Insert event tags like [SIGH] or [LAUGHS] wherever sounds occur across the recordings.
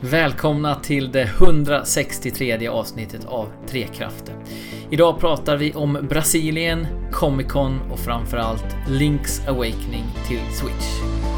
Välkomna till det 163 avsnittet av Trekraften. Idag pratar vi om Brasilien, Comic Con och framförallt Link's Awakening till Switch.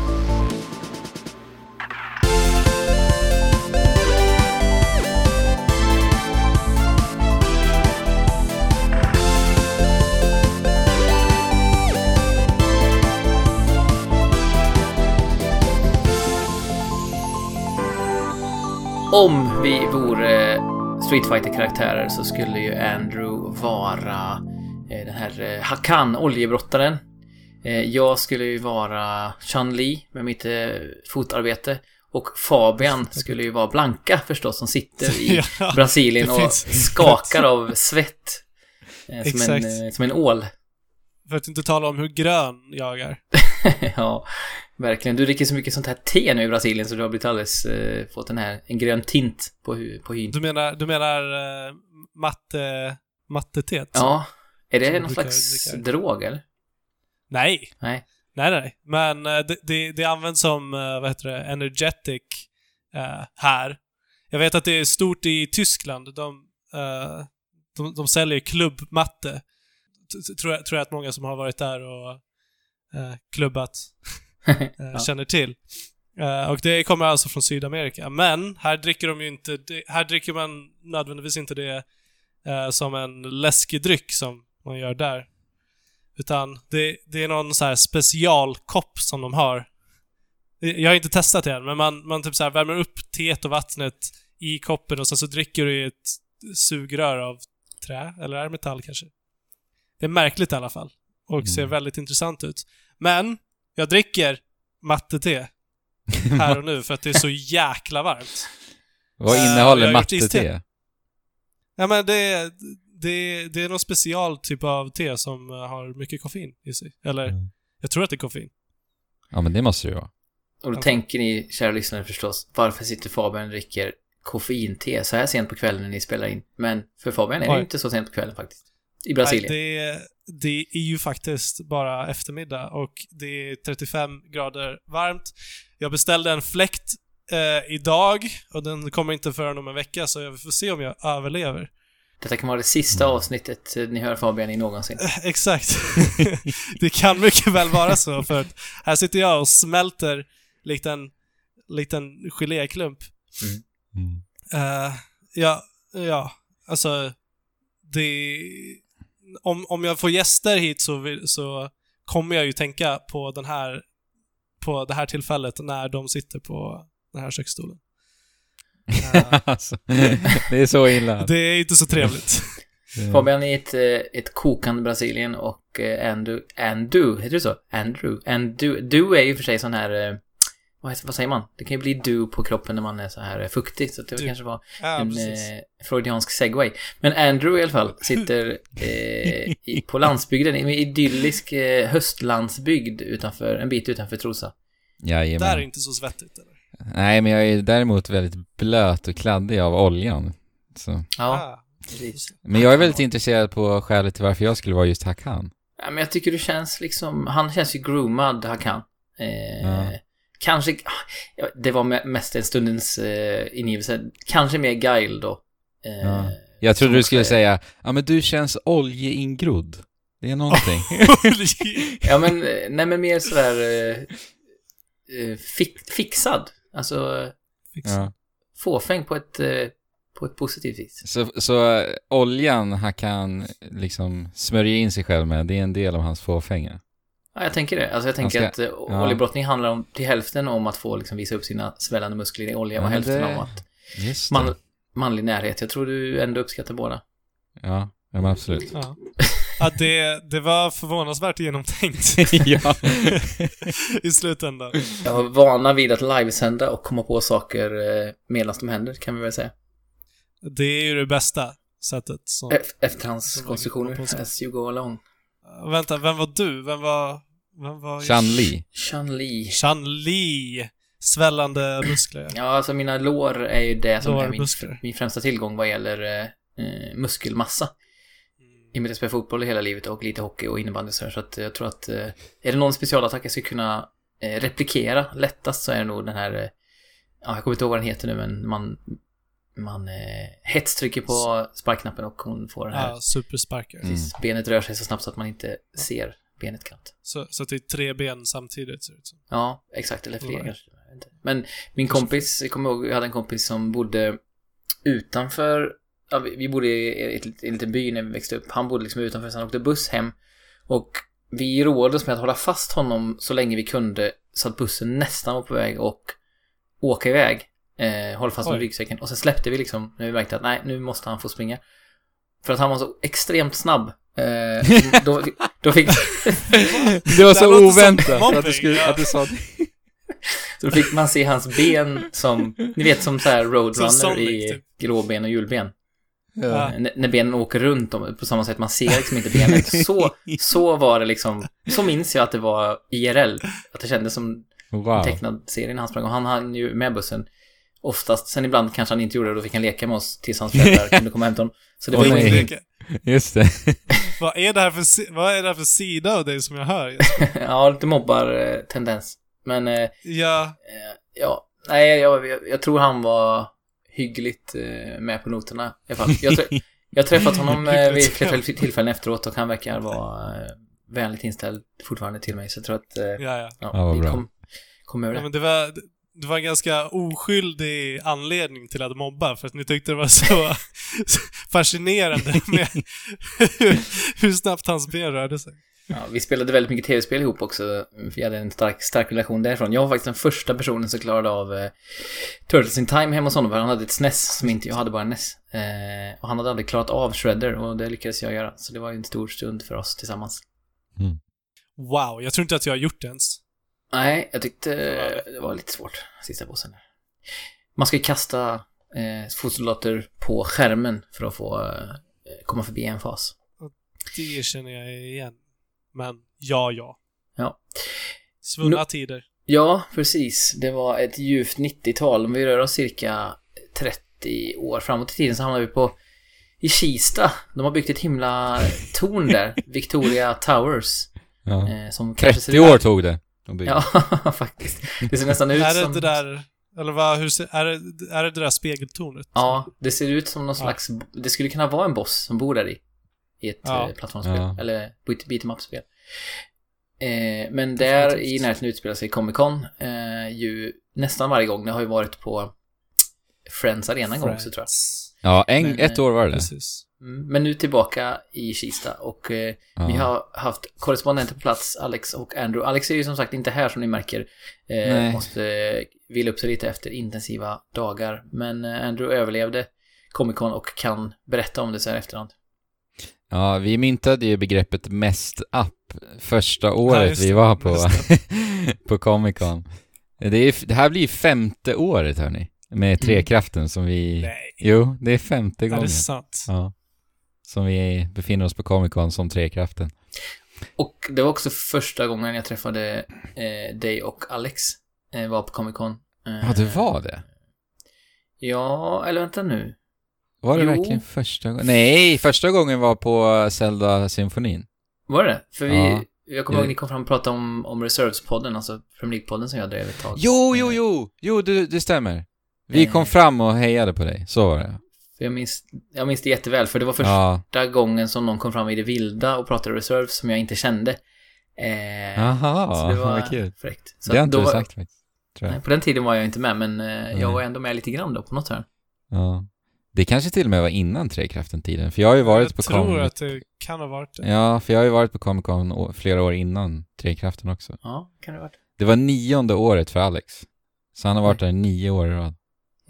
Om vi vore Street fighter karaktärer så skulle ju Andrew vara eh, den här eh, Hakan, oljebrottaren. Eh, jag skulle ju vara Chun-Li med mitt eh, fotarbete. Och Fabian [LAUGHS] skulle ju vara Blanka förstås, som sitter i [LAUGHS] Ja, Brasilien och skakar av svett. Eh, som, en, eh, som en ål. För att inte tala om hur grön jag är. [LAUGHS] ja, verkligen. Du dricker så mycket sånt här te nu i Brasilien så du har blivit alldeles, eh, fått den här, en grön tint på, på hyn. Du menar, du menar uh, matte, mattetet? Ja, är det någon slags brukar- drog eller? Nej, Nej. nej, nej. Men eh, det, det, det används som, eh, vad heter det, energetic eh, här. Jag vet att det är stort i Tyskland. De, eh, de, de säljer klubbmatte. Tror jag, tror jag att många som har varit där och eh, klubbat eh, [LAUGHS] [LAUGHS] Ja. känner till. Eh, och det kommer alltså från Sydamerika. Men här dricker de ju inte, här dricker man nödvändigtvis inte det eh, som en läskedryck som man gör där. Utan det, det är någon så här specialkopp som de har. Jag har inte testat det än, men man, man typ så här värmer upp teet och vattnet i koppen och sen så dricker du i ett sugrör av trä, eller är metall kanske? Det är märkligt i alla fall. Och ser Mm. väldigt intressant ut. Men, jag dricker matte-te [LAUGHS] här och nu för att det är så jäkla varmt. Vad Eh, innehåller iste. matte-te? Ja men det, det, det är någon special typ av te som eh, har mycket koffein i sig. Eller, Mm. jag tror att det är koffein. Ja, men det måste det ju vara. Och då Ja. tänker ni, kära lyssnare förstås, varför sitter Fabian och dricker koffeinte så här sent på kvällen när ni spelar in? Men för Fabian är det Oj. ju inte så sent på kvällen faktiskt. I Brasilien. Nej, det, det är ju faktiskt bara eftermiddag och det är 35 grader varmt. Jag beställde en fläkt eh, idag och den kommer inte förrän om en vecka så jag får se om jag överlever. Detta kan vara det sista Mm. avsnittet eh, ni hör Fabian i någonsin. Exakt. [LAUGHS] det kan mycket väl vara så för att här sitter jag och smälter likt en liten geléklump. Mm. Eh, ja, ja, alltså det... Om, om jag får gäster hit så, vill, så kommer jag ju tänka på den här på det här tillfället när de sitter på den här köksstolen. [LAUGHS] Alltså, det är så illa. det är inte så trevligt. Fabian är i ett, eh, ett kokande Brasilien och eh, Andrew, Andrew, heter det så? Andrew, Andrew, du är ju för sig sån här, eh, vad, säger man? Det kan ju bli du på kroppen när man är så här fuktig, så det Du. kanske var Ja, en eh, freudiansk segway. Men Andrew i alla fall sitter eh, i, på landsbygden, i en idyllisk eh, höstlandsbygd utanför, en bit utanför Trosa. Jajamän. Där är inte så svettigt. Eller? Nej, men jag är däremot väldigt blöt och kladdig av oljan. Så. Ja, Ah, precis. Men jag är väldigt intresserad på skälet till varför jag skulle vara just Hakan. Ja, men jag tycker du känns liksom, han känns ju groomad, Hakan. Eh, Ja. Kanske, det var me- mest en stundens eh, ingivelse, kanske mer Guile då. Eh, Ja. Jag trodde du skulle är- säga, ja men du känns oljeinggrodd. Det är någonting. [LAUGHS] Ja men, eh, nej men mer sådär eh, eh, fi- fixad. Alltså, ja. fåfäng på ett, eh, på ett positivt vis. Så, så oljan Hakan liksom smörjer in sig själv med, det är en del av hans fåfänga. Ja, jag tänker det. Alltså jag tänker ska- att eh, ja. oljebrottning handlar om, till hälften om att få liksom visa upp sina svällande muskler i olja Ja, och hälften det- om att man, manlig närhet. Jag tror du ändå uppskattar båda. Ja, ja men absolut. Ja. Ja, det, det var förvånansvärt genomtänkt [LAUGHS] ja. [LAUGHS] i slutändan. Jag var vana vid att livesända och komma på saker eh, medan de händer, kan vi väl säga. Det är ju det bästa sättet. Som, E- Efterhandskonstruktioner, as you go along. Vänta, vem var du? Vem var... Chan-Li. Chun-Li. Chan-Li. Svällande muskler. Ja, alltså mina lår är ju det som är min, min främsta tillgång vad gäller eh, eh, muskelmassa. I och med att jag spelar fotboll hela livet och lite hockey och innebandy så, här, så att jag tror att eh, är det någon specialattack jag ska kunna eh, replikera lättast så är det nog den här ja, jag kommer inte ihåg vad den heter nu, men man, man eh, hetstrycker på sparkknappen och hon får den här. Ja, supersparkar. Mm. Precis, benet rör sig så snabbt så att man inte ser benet knappt. Så, så att det är tre ben samtidigt ser det ut som. Ja, exakt. Eller fler kanske. Men min kompis, jag kommer ihåg, jag hade en kompis som bodde utanför, ja, vi, bodde i ett- i en liten by när vi växte upp. Han bodde liksom utanför, så han åkte buss hem. Och vi roade oss med att hålla fast honom så länge vi kunde så att bussen nästan var på väg och åka iväg. Eh, hålla fast med Oj. ryggsäcken. Och sen släppte vi liksom när vi märkte att nej, nu måste han få springa. För att han var så extremt snabb. Eh, då, då fick... [LAUGHS] Det var Det så som oväntat att du, skulle, att du sa Så då fick man se hans ben som, ni vet som så här Som Roadrunner Sonic, i typ. gråben och hjulben. ja. N- när benen åker runt dem på samma sätt, man ser liksom inte benet. Så, så var det liksom, så minns jag att det var IRL. Att det kändes som en Wow. tecknad serie när han sprang. Och han hann ju med bussen oftast. Sen ibland kanske han inte gjorde det, då fick han leka med oss tills hans föräldrar kunde komma och hämta honom. Så det var ingen... Just det. [LAUGHS] Vad är det här för, vad är det här för sida av dig som jag hör? [LAUGHS] ja, lite mobbar-tendens. Men, eh, Ja, Eh, Ja, nej, jag, jag, jag tror han var hyggligt eh, med på noterna i alla fall. Jag, trä- [LAUGHS] jag har träffat honom eh, vid flera tillfällen efteråt och han verkar vara eh, vänligt inställd fortfarande till mig. Så jag tror att eh, ja, ja. ja, Ja, vad bra. kom, kom över ja det. men det var, det var en ganska oskyldig anledning till att mobba, för att ni tyckte det var så [LAUGHS] fascinerande med hur, hur snabbt hans ben rörde sig. Ja, vi spelade väldigt mycket tv-spel ihop också. Vi hade en stark, stark relation därifrån. Jag var faktiskt den första personen som klarade av eh, Turtles in Time hemma hos honom. För han hade ett SNES som inte jag hade, bara en NES. Eh, och han hade aldrig klarat av Shredder och det lyckades jag göra. Så det var ju en stor stund för oss tillsammans. Wow, jag tror inte att jag har gjort det ens. Nej, jag tyckte det var lite svårt, sista bossen. Man ska ju kasta eh, fotsoldater på skärmen för att få eh, komma förbi en fas. Det känner jag igen. Men, ja, ja. Ja. Svunna Nu- tider. Ja, precis. Det var ett ljuvt 90-tal. Om vi rör oss cirka 30 år framåt i tiden så hamnar vi på i Kista. De har byggt ett himla torn där. [LAUGHS] Victoria Towers. Ja. Eh, som kanske ser 30 år tog det. Ja, [LAUGHS] faktiskt. Det ser nästan ut Är det som... det där, eller vad, hur ser, är det, är det det där spegeltornet? Ja, det ser ut som någon Ja. slags... Det skulle kunna vara en boss som bor där i. I ett Ja. eh, plattformsspel. Ja. Eller beat beat em up-spel. Eh, men där i närheten utspelar sig Comic Con eh, ju nästan varje gång. Det har ju varit på Friends Arena en gång också tror jag. Ja, en, Men, ett år var det. Precis. Mm, men nu tillbaka i Kista och eh, Ja. vi har haft korrespondenter på plats, Alex och Andrew. Alex är ju som sagt inte här som ni märker. Eh, måste eh, vila upp sig lite efter intensiva dagar. Men eh, Andrew överlevde Comic Con och kan berätta om det så här efterhand. Ja, vi myntade ju begreppet mest app första året just vi var på, [LAUGHS] på Comic Con. Det, är, det här blir femte året hörni, med Trekraften som vi... Nej. Jo, det är femte Är gången. det sant? Ja. Som vi befinner oss på Comic Con som Trekraften. Och det var också första gången jag träffade eh, dig och Alex. Eh, var på Comic Con. Eh, Ja, det var det. Ja, eller vänta nu. Var det Jo. verkligen första gången? Nej, första gången var på Zelda-symfonin. Var det? För vi... Ja. Jag kommer ihåg Ja. ni kom fram och pratade om, om Reserves-podden, alltså Premier League-podden som jag drev ett tag. Jo, jo, jo! Jo, det, det stämmer. Vi Eh. kom fram och hejade på dig, så var det. För jag, minns, jag minns det jätteväl, för det var Ja. första gången som någon kom fram i det vilda och pratade Reserves som jag inte kände. Eh, Jaha, så det var kul. fräckt. Så Det har inte då du sagt faktiskt. Tror jag. Nej, på den tiden var jag inte med, men eh, jag var ändå med lite grann då på något hörn. Ja. Det kanske till och med var innan Trekraften-tiden, för jag har ju varit jag på tror Comic att det kan ha varit det. Ja, för jag har ju varit på Comic Con flera år innan Trekraften också. Ja, kan det ha varit. Det var nionde året för Alex. Så han har varit där nio år i rad.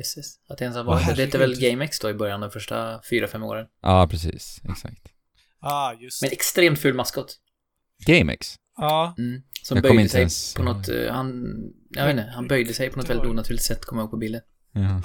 Jösses. Att det ens har varit. det hette väl. GameX då i början, de första fyra, fem åren. Ja, precis. Exakt. Ah, just Men extremt ful maskot. GameX? Ja, Mm. Som Jag böjde sig ens på något, eh, han, jag vet inte, han böjde sig på något väldigt onaturligt sätt, kommer jag ihåg på bilden. Ja. [LAUGHS]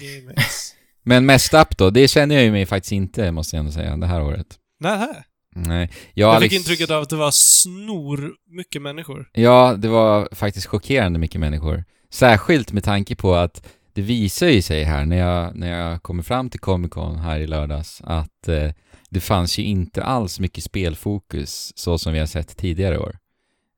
GameX. Men mest upp då, det känner jag ju mig faktiskt inte, måste jag ändå säga, det här året. Nähä. Nej. Jag, Jag Alex... fick intrycket av att det var snor mycket människor. Ja, det var faktiskt chockerande mycket människor. Särskilt med tanke på att det visar ju sig här när jag, när jag kommer fram till Comic Con här i lördags att eh, det fanns ju inte alls mycket spelfokus så som vi har sett tidigare år.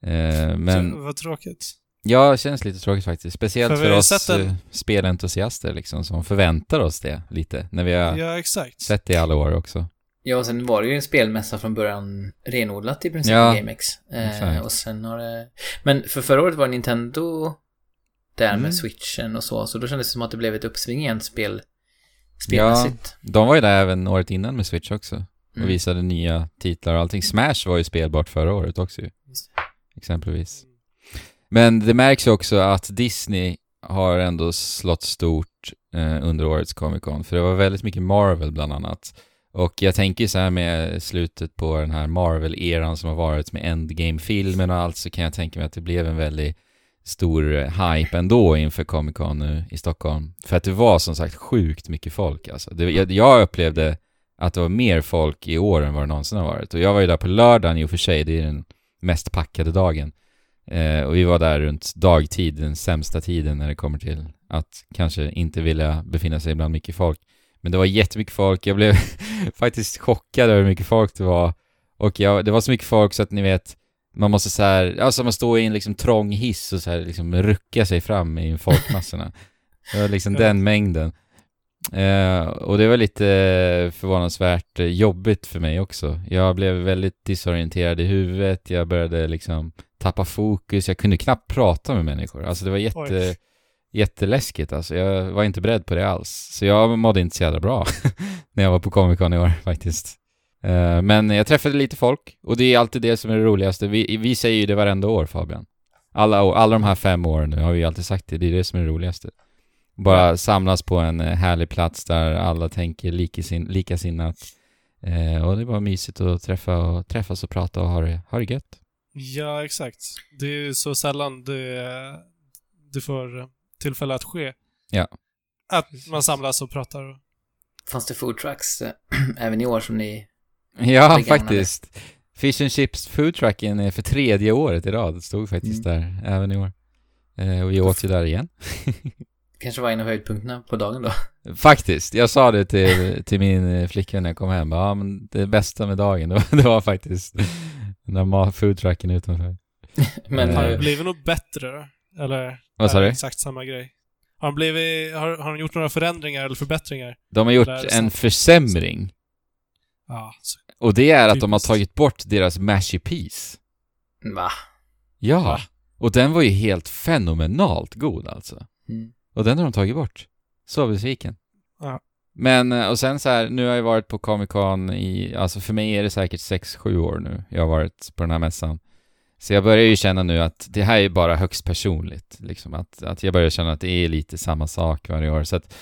Eh, men Så, vad tråkigt. Ja, det känns lite tråkigt faktiskt. Speciellt För för, oss en- eh, spelentusiaster liksom, som förväntar oss det lite. När vi har Ja, exakt. sett det i alla år också. Ja, och sen var det ju en spelmässa från början renodlat i princip Ja, GameX. Eh, och sen har det... Men för förra året var Nintendo där Mm. med switchen och så, så då kändes det som att det blev ett uppsving igen spel, spelmässigt. De var ju där även året innan med Switch också. Och Mm. visade nya titlar och allting. Smash var ju spelbart förra året också ju, exempelvis. Men det märks ju också att Disney har ändå slått stort eh, under årets Comic Con. För det var väldigt mycket Marvel bland annat. Och jag tänker så här med slutet på den här Marvel-eran som har varit med Endgame-filmen och allt så kan jag tänka mig att det blev en väldigt stor eh, hype ändå inför Comic Con nu i Stockholm. För att det var som sagt sjukt mycket folk alltså. Det, jag, jag upplevde att det var mer folk i år än vad det någonsin har varit. Och jag var ju där på lördagen i och för sig, det är den mest packade dagen. Eh, och vi var där runt dagtid, den sämsta tiden när det kommer till att kanske inte vilja befinna sig bland mycket folk. Men det var jättemycket folk, jag blev [LAUGHS] faktiskt chockad över hur mycket folk det var. Och jag, det var så mycket folk så att ni vet, man måste så här, alltså man står i en liksom trång hiss och så här liksom rucka sig fram i folkmassorna. [LAUGHS] Det var liksom den mängden. Eh, och det var lite förvånansvärt jobbigt för mig också. Jag blev väldigt disorienterad i huvudet, jag började liksom tappa fokus, jag kunde knappt prata med människor. Alltså det var jätte, Oj. jätteläskigt alltså. Jag var inte beredd på det alls. Så jag mådde inte så jävla bra [LAUGHS] när jag var på Comic Con i år faktiskt. Eh, men jag träffade lite folk och det är alltid det som är det roligaste. Vi, vi säger ju det varenda år Fabian. Alla, år, alla de här fem åren nu har vi alltid sagt det, det är det som är det roligaste. Bara samlas på en eh, härlig plats där alla tänker likasin, likasinnat. Eh, och det var mysigt att träffa och, träffas och prata och ha det, ha det gött. Ja, exakt. Det är ju så sällan det, det får tillfälle att ske. Ja. Att man samlas och pratar. Fanns det food trucks eh, [CLEARS THROAT] även i år som ni... Ja, faktiskt. Fish and Chips foodtrucken är för tredje året i rad. Det stod faktiskt Mm. där även i år. Eh, och vi åt ju där igen. [LAUGHS] Kanske var en av höjdpunkterna på dagen då. Faktiskt. Jag sa det till, till min eh, flickvän när jag kom hem. Ja, men det bästa med dagen, [LAUGHS] det var, det var faktiskt ma- foodtrucken utanför. [LAUGHS] Men Har det blivit något bättre då? Eller? Vad sa du? Exakt samma grej. Har de, blivit, har, har de gjort några förändringar eller förbättringar? De har gjort en försämring. Ja, så, Och det är att de har tagit bort deras mashy peas. va? Ja. Va? Och den var ju helt fenomenalt god alltså. Mm. Och den har de tagit bort. Så besviken. Ja. Men, eh, och sen så här, nu har jag varit på Comic Con i, alltså för mig är det säkert 6-7 år nu jag har varit på den här mässan. Så jag börjar ju känna nu att det här är bara högst personligt, liksom att, att jag börjar känna att det är lite samma sak varje år. Så att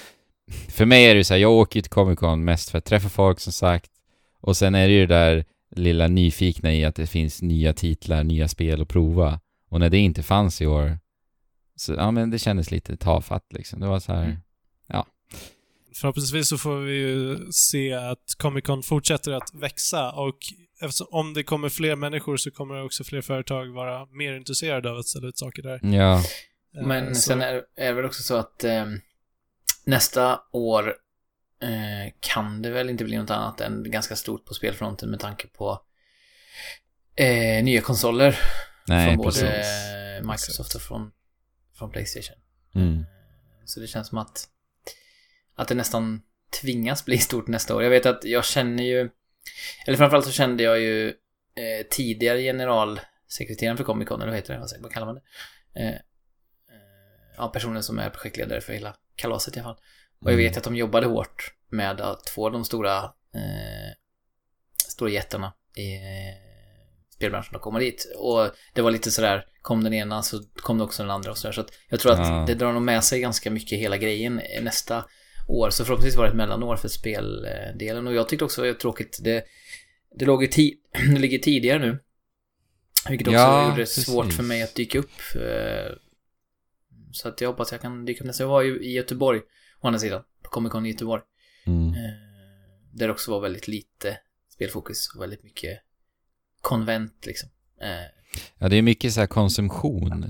för mig är det så här, jag åker ju till Comic Con mest för att träffa folk som sagt, och sen är det ju det där lilla nyfikna i att det finns nya titlar, nya spel att prova. Och när det inte fanns i år, så ja men det kändes lite tafatt liksom. Det var så här, Mm. förhoppningsvis så får vi ju se att Comic Con fortsätter att växa och eftersom, om det kommer fler människor så kommer också fler företag vara mer intresserade av att ställa ut saker där. ja, Eh, Men så- sen är, är det väl också så att eh, nästa år eh, kan det väl inte bli något annat än ganska stort på spelfronten med tanke på eh, nya konsoler nej från både precis. Microsoft och från, från Playstation. Mm. Eh, Så det känns som att, att det nästan tvingas bli stort nästa år. Jag vet att jag känner ju, eller framförallt så kände jag ju eh, tidigare generalsekreteraren för Comic Con, eller vad heter det? Vad säger- Vad kallar man det? Eh, eh, ja, personen som är projektledare för hela kalaset i alla fall. Och jag Mm. vet att de jobbade hårt med att få de stora, eh, stora jättarna i eh, spelbranschen att komma dit. Och det var lite sådär, kom den ena så kom det också den andra och sådär. Så att jag tror att Ja. det drar nog med sig ganska mycket hela grejen eh, nästa år. Så förhoppningsvis var det ett mellanår för speldelen. Och jag tyckte också det var tråkigt, det, det låg ju ti- [CLEARS THROAT] det ligger tidigare nu. Vilket också Ja, gjorde det svårt precis. för mig att dyka upp. eh, Så att jag hoppas jag kan dyka upp nästa. Jag var ju i Göteborg, å andra sidan, på Comic Con i Göteborg. Mm. Eh, Där det också var väldigt lite spelfokus och väldigt mycket konvent liksom. Eh, Ja, det är mycket så här konsumtion,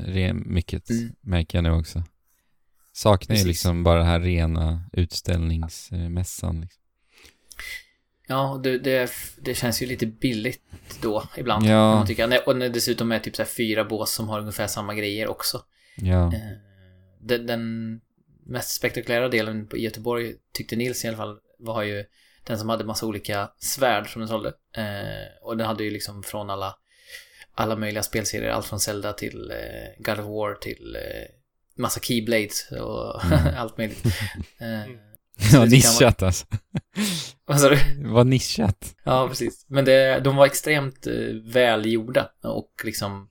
mycket Mm. märker jag nu också. Saknar ju Precis. liksom bara den här rena utställningsmässan. Liksom. Ja, det, det, det känns ju lite billigt då ibland. Ja. Man Och när dessutom är typ så här fyra bås som har ungefär samma grejer också. Ja. Eh, Den, den mest spektakulära delen på- i Göteborg tyckte Nils i alla fall var ju den som hade massa olika svärd som den sålde. Eh, och den hade ju liksom från alla, alla möjliga spelserier, allt från Zelda till eh, God of War till eh, massa Keyblades och Mm. [LAUGHS] allt möjligt. [LAUGHS] Eh, Ja, det kan nischat alltså. [LAUGHS] vad sa du? Vad nischat. Ja, precis. Men det, de var extremt eh, välgjorda och liksom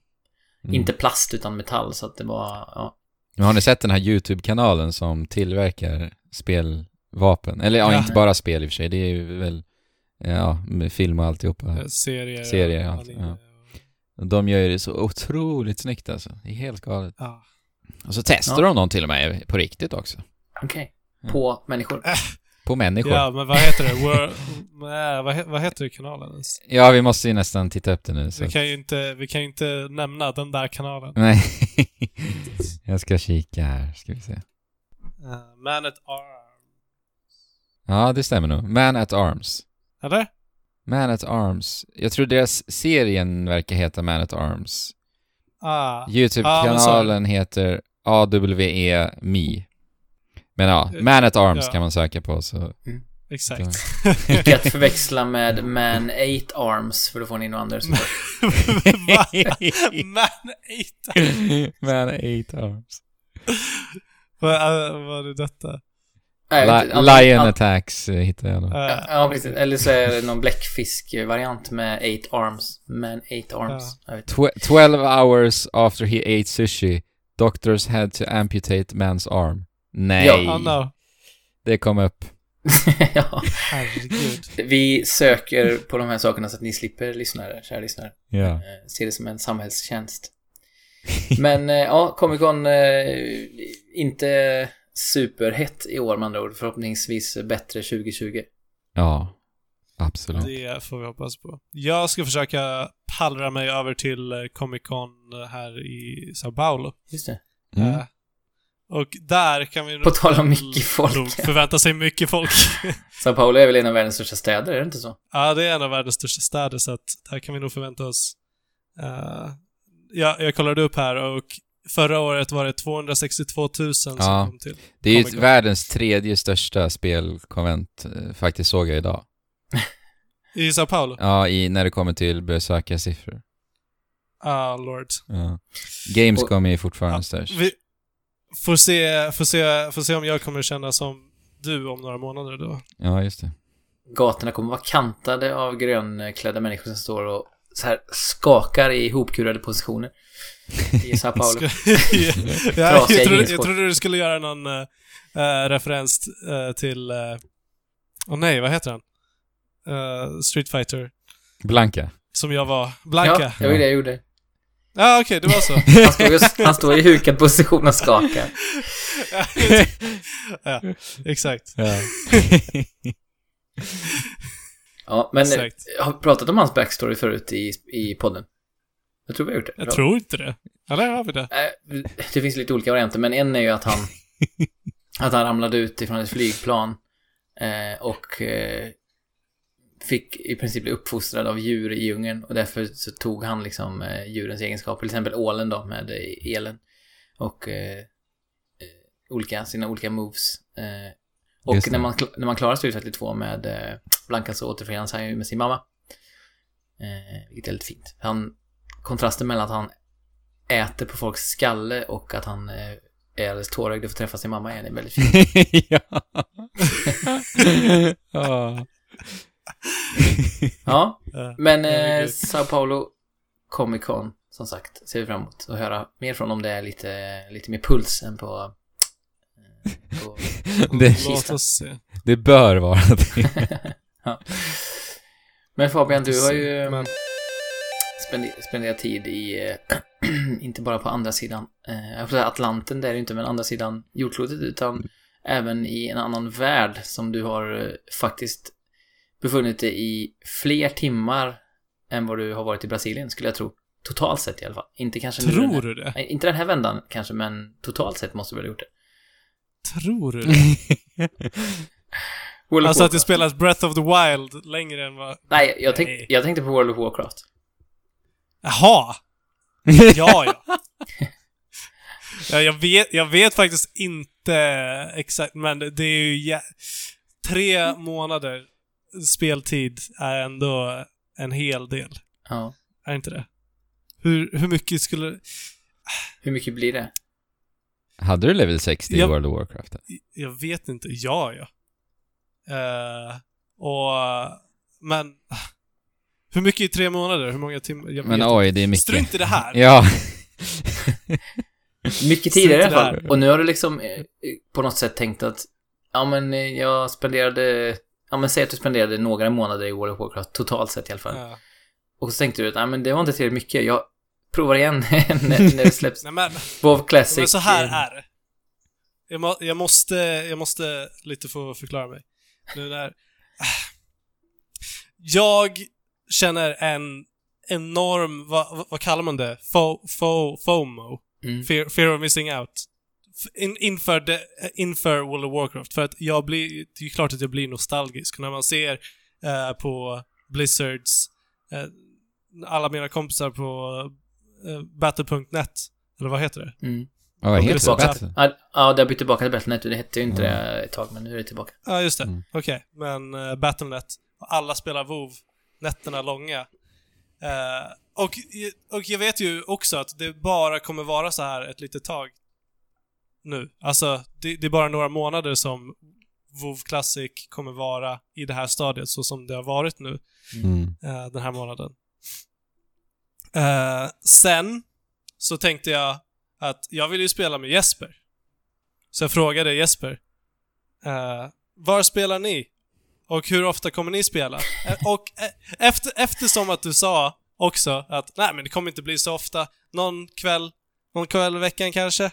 Mm. inte plast utan metall så att det var, ja. Men har ni sett den här YouTube-kanalen som tillverkar spelvapen? Eller ja, Ja. inte bara spel i och för sig. Det är ju väl, ja, med film och alltihopa. Serier. Serier, och allt, ja. De gör ju det så otroligt snyggt alltså. Det är helt galet. Ja. Och så testar Ja. de dem till och med på riktigt också. Okej. Mm. På människor. På människor. ja, Ja, men vad heter det? Wor- Nej, vad, he- vad heter kanalen ens? vi måste ju nästan titta upp det nu. Vi kan ju inte, vi kan ju inte nämna den där kanalen. Nej. [LAUGHS] Jag ska kika här, ska vi se. Uh, Man at Arms. Ja, det stämmer nog. Man at Arms. Eller? Man at Arms. Jag tror deras serien verkar heta Man at Arms. Ah. YouTube-kanalen heter AWE Me. Men ja, Man at Arms Ja. kan man söka på så... Exakt. Icke att [LAUGHS] förväxla med Man 8 Arms, för då får ni nog. Va? [LAUGHS] Man Eater. Man 8 Arms. Vad var det detta? Nej, inte, antingen- Lion an- Attacks eh, hittar jag nog. Uh, Ja, ja, precis. Eller så är det någon bläckfisk-variant med 8 arms. Man 8 arms. Vet. Tw- 12 hours after he ate sushi, doctors had to amputate man's arm. Nej, oh no. det kom upp. [LAUGHS] ja. Herregud. Vi söker på de här sakerna så att ni slipper lyssnare, kära lyssnare. Ja. Eh, Se det som en samhällstjänst. Men eh, ja, Comic Con eh, inte superhett i år med andra ord. Förhoppningsvis bättre 2020. Ja, absolut. Det får vi hoppas på. Jag ska försöka pallra mig över till Comic Con här i Sao Paulo. Just det. Mm. Och där kan vi På tal om mycket folk. förvänta sig mycket folk. [LAUGHS] Sao Paulo är väl en av världens största städer, är det inte så? ja, det är en av världens största städer, så att där kan vi nog förvänta oss... eh, ja, jag kollade upp här och förra året var det 262 000 som Ja. kom till. Det är ju världens tredje största spelkonvent, eh, faktiskt såg jag idag. [LAUGHS] I Sao Paulo? Ja, i, när det kommer till besökarsiffror. Ah, lord. Ja. Gamescom är ju fortfarande störst. Vi får se, får, se, får se om jag kommer känna som du om några månader då. Ja, just det. Gatorna kommer vara kantade av grönklädda människor som står och så här skakar i ihopkurade positioner. I Sao [LAUGHS] Paulo. [LAUGHS] Ja, jag, trodde, jag trodde du skulle göra någon eh, referens eh, till... Åh oh nej, vad heter han? Eh, Street Fighter. Blanka. Som jag var. Blanka. Ja, det var det jag gjorde. Ja, okej, det var så. [LAUGHS] Han står, just, han står i hukad position och skakar. [LAUGHS] ja, exakt. Ja. [LAUGHS] Ja, men Exakt. jag har pratat om hans backstory förut i, i podden. Jag tror vi har gjort det. Jag tror inte det. Eller har vi det? Eh, Det finns lite olika varianter, men en är ju att han att han ramlade ut ifrån ett flygplan eh, och eh, fick i princip bli uppfostrad av djur i djungeln och därför så tog han liksom eh, djurens egenskaper, till exempel ålen då med eh, elen och eh, eh, olika, sina olika moves. Eh, och Just när man, när man klarar Street Fighter 2 med eh, Blanka så återförenas han ju med sin mamma. Eh, vilket är lite fint. Han, kontrasten mellan att han äter på folks skalle och att han eh, är alldeles tårögd och får träffa sin mamma igen är väldigt fint. [LAUGHS] ja. [LAUGHS] ja. Ja, men eh. Sao Paulo Comic Con, som sagt, ser vi fram emot att höra mer från om det är lite, lite mer puls än på... eh, på, på [LAUGHS] Det- Låt Kista. oss se. Det bör vara det. [LAUGHS] ja. Men Fabian, du har ju Men- spende- spenderat tid i, eh, [CLEARS THROAT] inte bara på andra sidan, eh, jag får säga Atlanten, det är det inte, men andra sidan jordklotet, utan även i en annan värld som du har eh, faktiskt befunnit dig i fler timmar än vad du har varit i Brasilien, skulle jag tro. Totalt sett i alla fall. Inte kanske nu Tror här, du det? Nej, inte den här vändan kanske, men totalt sett måste du väl ha gjort det. Tror du det? [LAUGHS] World Alltså att du spelat Breath of the Wild längre än vad... Nej, jag, tänk, Nej. jag tänkte på World of Warcraft. Jaha! Ja, ja. Ja, jag, vet, jag vet faktiskt inte exakt, men det är ju jä- tre månader speltid är ändå en hel del. Ja. Är inte det? Hur, hur mycket skulle... Hur mycket blir det? Hade du level 60 i Ja. World of Warcraft? Jag vet inte. Ja, ja. Eh, och... Men... Hur mycket i tre månader? Hur många timmar? Jag Men oj, det är inte. mycket. Strunt i det här. [LAUGHS] Ja. Mycket tid i alla fall. där. Och nu har du liksom eh, på något sätt tänkt att ja men eh, jag spenderade, ja men säg att du spenderade några månader i World of Warcraft totalt sett i alla fall. Ja. Och så tänkte du att nej men det var inte tillräckligt mycket. Jag provar igen [LAUGHS] när, när det släpps. Nej, men, WoW Classic. men så här är det. Jag, må, jag, måste, jag måste lite få förklara mig. Nu när... [SIGHS] Jag känner en enorm, vad, vad- vad kallar man det? Fo, fo, FOMO. Mm. Fear, fear of missing out. In, inför, det, inför World of Warcraft. För att jag blir, det är ju klart att jag blir nostalgisk när man ser eh, på Blizzards, eh, alla mina kompisar på eh, Battle.net, eller vad heter det? Mm. Ja, vad heter det? tillbaka. Battle? Ja, det har bytt tillbaka till Battle.net. Det hette ju inte Mm. det ett tag, men nu är det tillbaka. Ja, just det. Mm. Okej, men uh, Battle.net. Alla spelar WoW nätterna långa. Eh, och, och jag vet ju också att det bara kommer vara så här ett litet tag nu. Alltså, det, det är bara några månader som WoW Classic kommer vara i det här stadiet så som det har varit nu Mm. eh, den här månaden. Eh, sen så tänkte jag att jag vill ju spela med Jesper. Så jag frågade Jesper. Eh, var spelar ni? Och hur ofta kommer ni spela? Och efter, eftersom att du sa också att nej men det kommer inte bli så ofta. Någon kväll, någon kväll i veckan kanske.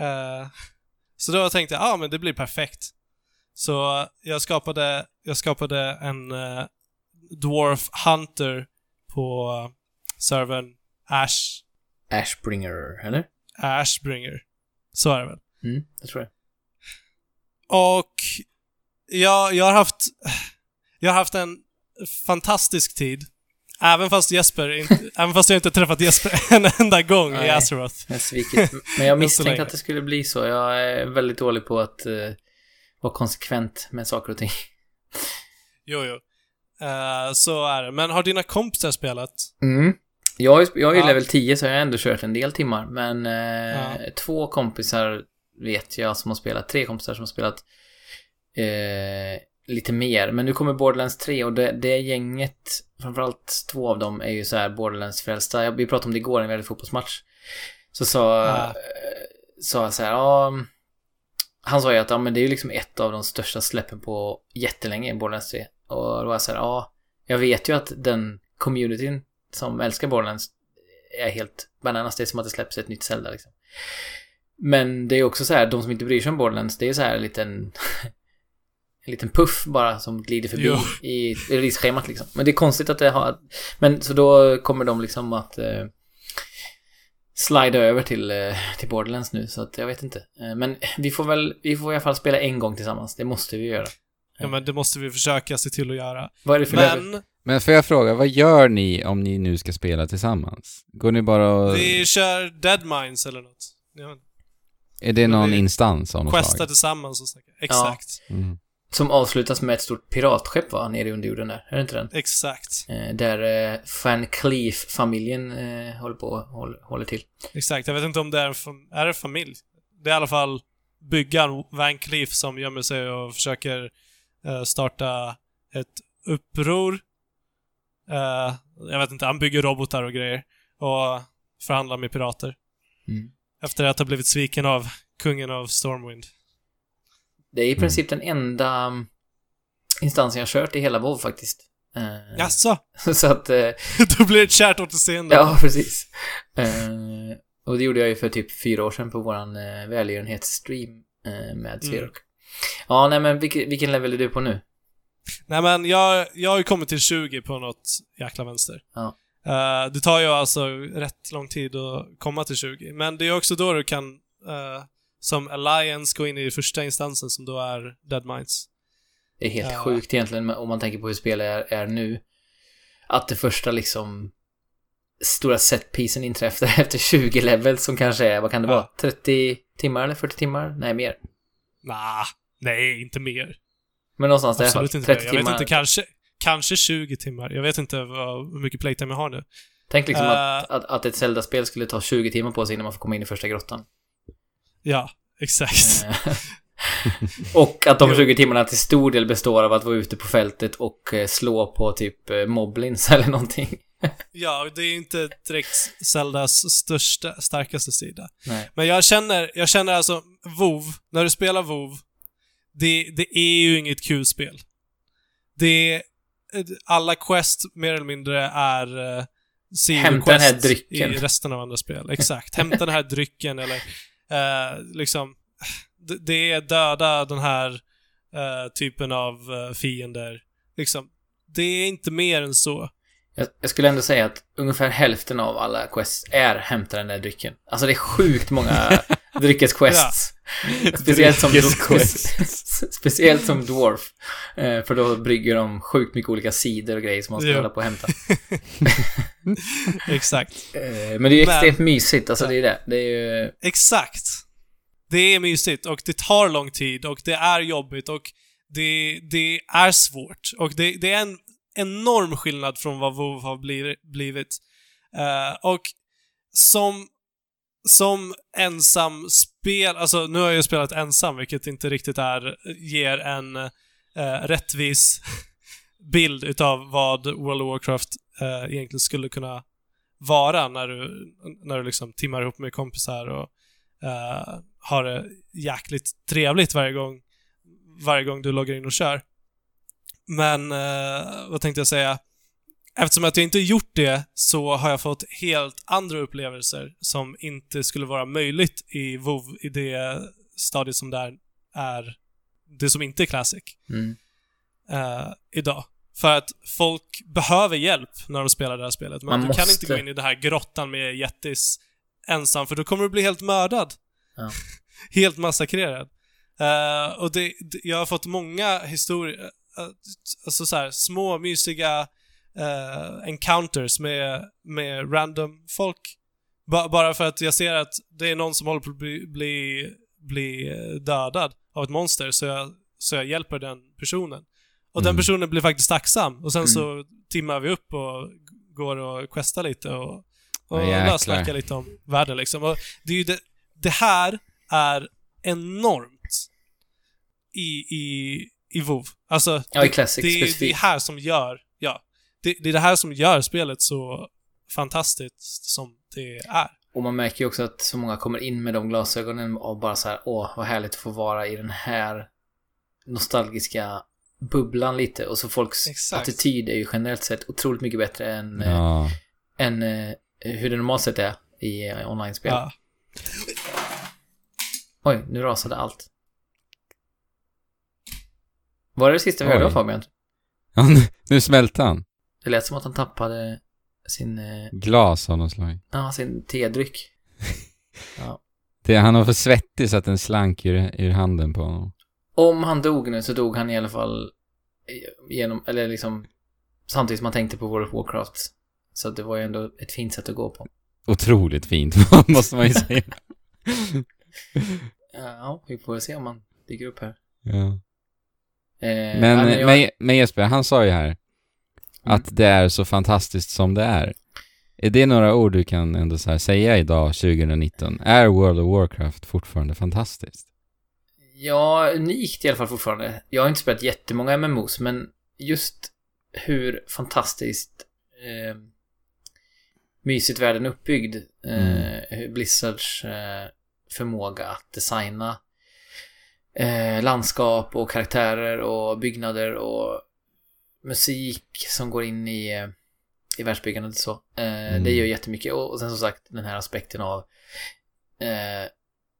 Eh, så då tänkte jag, ja ah, men det blir perfekt. Så jag skapade, jag skapade en eh, Dwarf Hunter på uh, servern Ash, Ashbringer, eller? Ashbringer. Så är det väl. Mm, det tror jag. Och jag, jag har haft, jag har haft en fantastisk tid. Även fast Jesper, inte, även fast jag inte träffat Jesper [LAUGHS] en enda gång i Nej. Azeroth. Jag svikit. Men jag [LAUGHS] misstänkte att det skulle bli så. Jag är väldigt dålig på att eh, vara konsekvent med saker och ting. Jo, jo. Eh, så är det. Men har dina kompisar spelat? Mm. Jag, jag är ju Ja. level 10 så jag har ändå kört en del timmar. Men eh, Ja. två kompisar vet jag som har spelat. Tre kompisar som har spelat eh, lite mer. Men nu kommer Borderlands 3 och det, det gänget, framförallt två av dem, är ju så här Borderlands-frälsta. Vi pratade om det igår när vi hade fotbollsmatch. Så sa, Ja. eh, sa jag så här, ja... Han sa ju att ja, men det är ju liksom ett av de största släppen på jättelänge, Borderlands 3. Och då var jag så här, ja, jag vet ju att den communityn som älskar Borderlands är helt bananas. Det är som att det släpps ett nytt Zelda liksom. Men det är också så här, de som inte bryr sig om Borderlands, det är så här en liten... en liten puff bara som glider förbi Jo. i release-schemat liksom. Men det är konstigt att det har... Men så då kommer de liksom att... Eh, slida över till, eh, till Borderlands nu, så att jag vet inte. Eh, men vi får väl, vi får i alla fall spela en gång tillsammans. Det måste vi göra. Ja, men det måste vi försöka se till att göra. Vad är det för? Men Men får jag fråga, vad gör ni om ni nu ska spela tillsammans? Går ni bara och... vi kör Dead Mines eller något. Ja, Är det någon vi instans av något Questa slag? tillsammans och snacka. Exakt. Mm. Som avslutas med ett stort piratskepp va? Nere under jorden där. Är det inte den? Exakt. Eh, där eh, Van Cleef-familjen eh, håller på håller, håller till. Exakt. Jag vet inte om det är en, fam- är det familj. Det är i alla fall byggaren Van Cleef som gömmer sig och försöker eh, starta ett uppror. Eh, jag vet inte, han bygger robotar och grejer. Och förhandlar med pirater. Mm. Efter att ha blivit sviken av kungen av Stormwind. Det är i princip den enda um, instansen jag kört i hela WoW faktiskt. Eh, Jaså? [LAUGHS] så att, eh, [LAUGHS] Då blir det ett kärt återseende. ja precis. Eh, och det gjorde jag ju för typ fyra år sedan på våran eh, välgörenhetsstream eh, med Sverok. Ja, nej men vilken, vilken level är du på nu? Nej men jag, jag har ju kommit till 20 på något jäkla vänster. Ja. Eh, det tar ju alltså rätt lång tid att komma till 20. Men det är också då du kan eh, som Alliance gå in i första instansen som då är Dead Minds. Det är helt Ja. sjukt egentligen om man tänker på hur spelet är, är nu. Att det första liksom stora setpisen inträffar [LAUGHS] efter 20 levels som kanske är, vad kan det Ja. vara, 30 timmar eller 40 timmar? Nej, mer. Nah, nej, inte mer. Men någonstans där. Absolut inte 30 mer. Jag timmar. vet inte, kanske, kanske 20 timmar. Jag vet inte vad, hur mycket playtime jag har nu. Tänk liksom Eh. att, att, att ett Zelda-spel skulle ta 20 timmar på sig innan man får komma in i första grottan. Ja, exakt. Eh, [LAUGHS] och att de Jo. 20 timmarna till stor del består av att vara ute på fältet och eh, slå på typ eh, moblins [LAUGHS] eller någonting. Ja, det är inte direkt Zeldas största, starkaste sida. Nej. Men jag känner, jag känner alltså, WoW, när du spelar WoW, det, det är ju inget kul spel. Det, alla quest mer eller mindre är uh, Hämta den här drycken. i resten av andra spel. Exakt. Hämta den här drycken eller eh, liksom, det, är döda den här eh, typen av eh, fiender. Liksom, det är inte mer än så. Jag, jag skulle ändå säga att ungefär hälften av alla quests är hämta den där drycken. Alltså det är sjukt många [LAUGHS] dryckesquests. Speciellt som, [LAUGHS] speciellt som Dwarf. Eh, för då brygger de sjukt mycket olika sidor och grejer som man ska Ja. hålla på och hämta. [LAUGHS] Exakt. Eh, men det är ju Men- extremt mysigt, alltså det är det. Det är ju... Exakt. Det är mysigt och det tar lång tid och det är jobbigt och det, det är svårt. Och det, det är en enorm skillnad från vad WoW har bli- blivit. Eh, och som, som ensam spel, alltså nu har jag ju spelat ensam, vilket inte riktigt är, ger en eh, rättvis [LAUGHS] bild utav vad World of Warcraft eh, egentligen skulle kunna vara när du, när du liksom timmar ihop med kompisar och eh, har det jäkligt trevligt varje gång, varje gång du loggar in och kör. Men, eh, vad tänkte jag säga? Eftersom att jag inte gjort det så har jag fått helt andra upplevelser som inte skulle vara möjligt i WoW i det stadiet som där är det som inte är Classic Mm. eh, idag. För att folk behöver hjälp när de spelar det här spelet. Men Man du kan måste. inte gå in i den här grottan med jättis ensam, för då kommer du bli helt mördad. Ja. [LAUGHS] helt massakrerad. Eh, och det, det, jag har fått många historier, eh, alltså så här, små mysiga eh, encounters med, med random folk. Ba, bara för att jag ser att det är någon som håller på att bli, bli, bli dödad av ett monster, så jag, så jag hjälper den personen. Och den Mm. personen blir faktiskt tacksam. Och sen Mm. så timmar vi upp och går och questar lite och, och Ja, snackar lite om världen liksom. Och det är ju det, det här är enormt i, i, i WoW. Alltså, Ja, i Classic det, är- det är här som gör. Det, det är det här som gör spelet så fantastiskt som det är. Och man märker ju också att så många kommer in med de glasögonen och bara så här, åh, vad härligt att få vara i den här nostalgiska bubblan lite. Och så folks Exakt. attityd är ju generellt sett otroligt mycket bättre än, eh, Ja. än eh, hur det normalt sett är i eh, online-spel. Ja. Oj, nu rasade allt. Var det det sista vi hörde av Fabian? Ja, nu, nu smälte han. Det lät som att han tappade sin, eh, Glas av något slag. ja, sin tedryck. [LAUGHS] Ja. Det, han var för svettig så att den slank ur, ur handen på honom. Om han dog nu så dog han i alla fall genom, eller liksom samtidigt som han tänkte på World of Warcraft. Så det var ju ändå ett fint sätt att gå på. Otroligt fint, [LAUGHS] måste man ju [LAUGHS] säga. Ja, vi får se om han dyker upp här. Ja. Eh, Men, ja, jag, men, men Jesper, han sa ju här att det är så fantastiskt som det är. Är det några ord du kan ändå säga idag, 2019? Är World of Warcraft fortfarande fantastiskt? ja, unikt i alla fall fortfarande. Jag har inte spelat jättemånga MMOs, men just hur fantastiskt eh, mysigt världen är uppbyggd. Eh, hur Blizzards eh, förmåga att designa eh, landskap och karaktärer och byggnader och musik som går in i, eh, i världsbyggandet och så. Eh, Mm. Det gör jättemycket. Och, och sen som sagt den här aspekten av eh,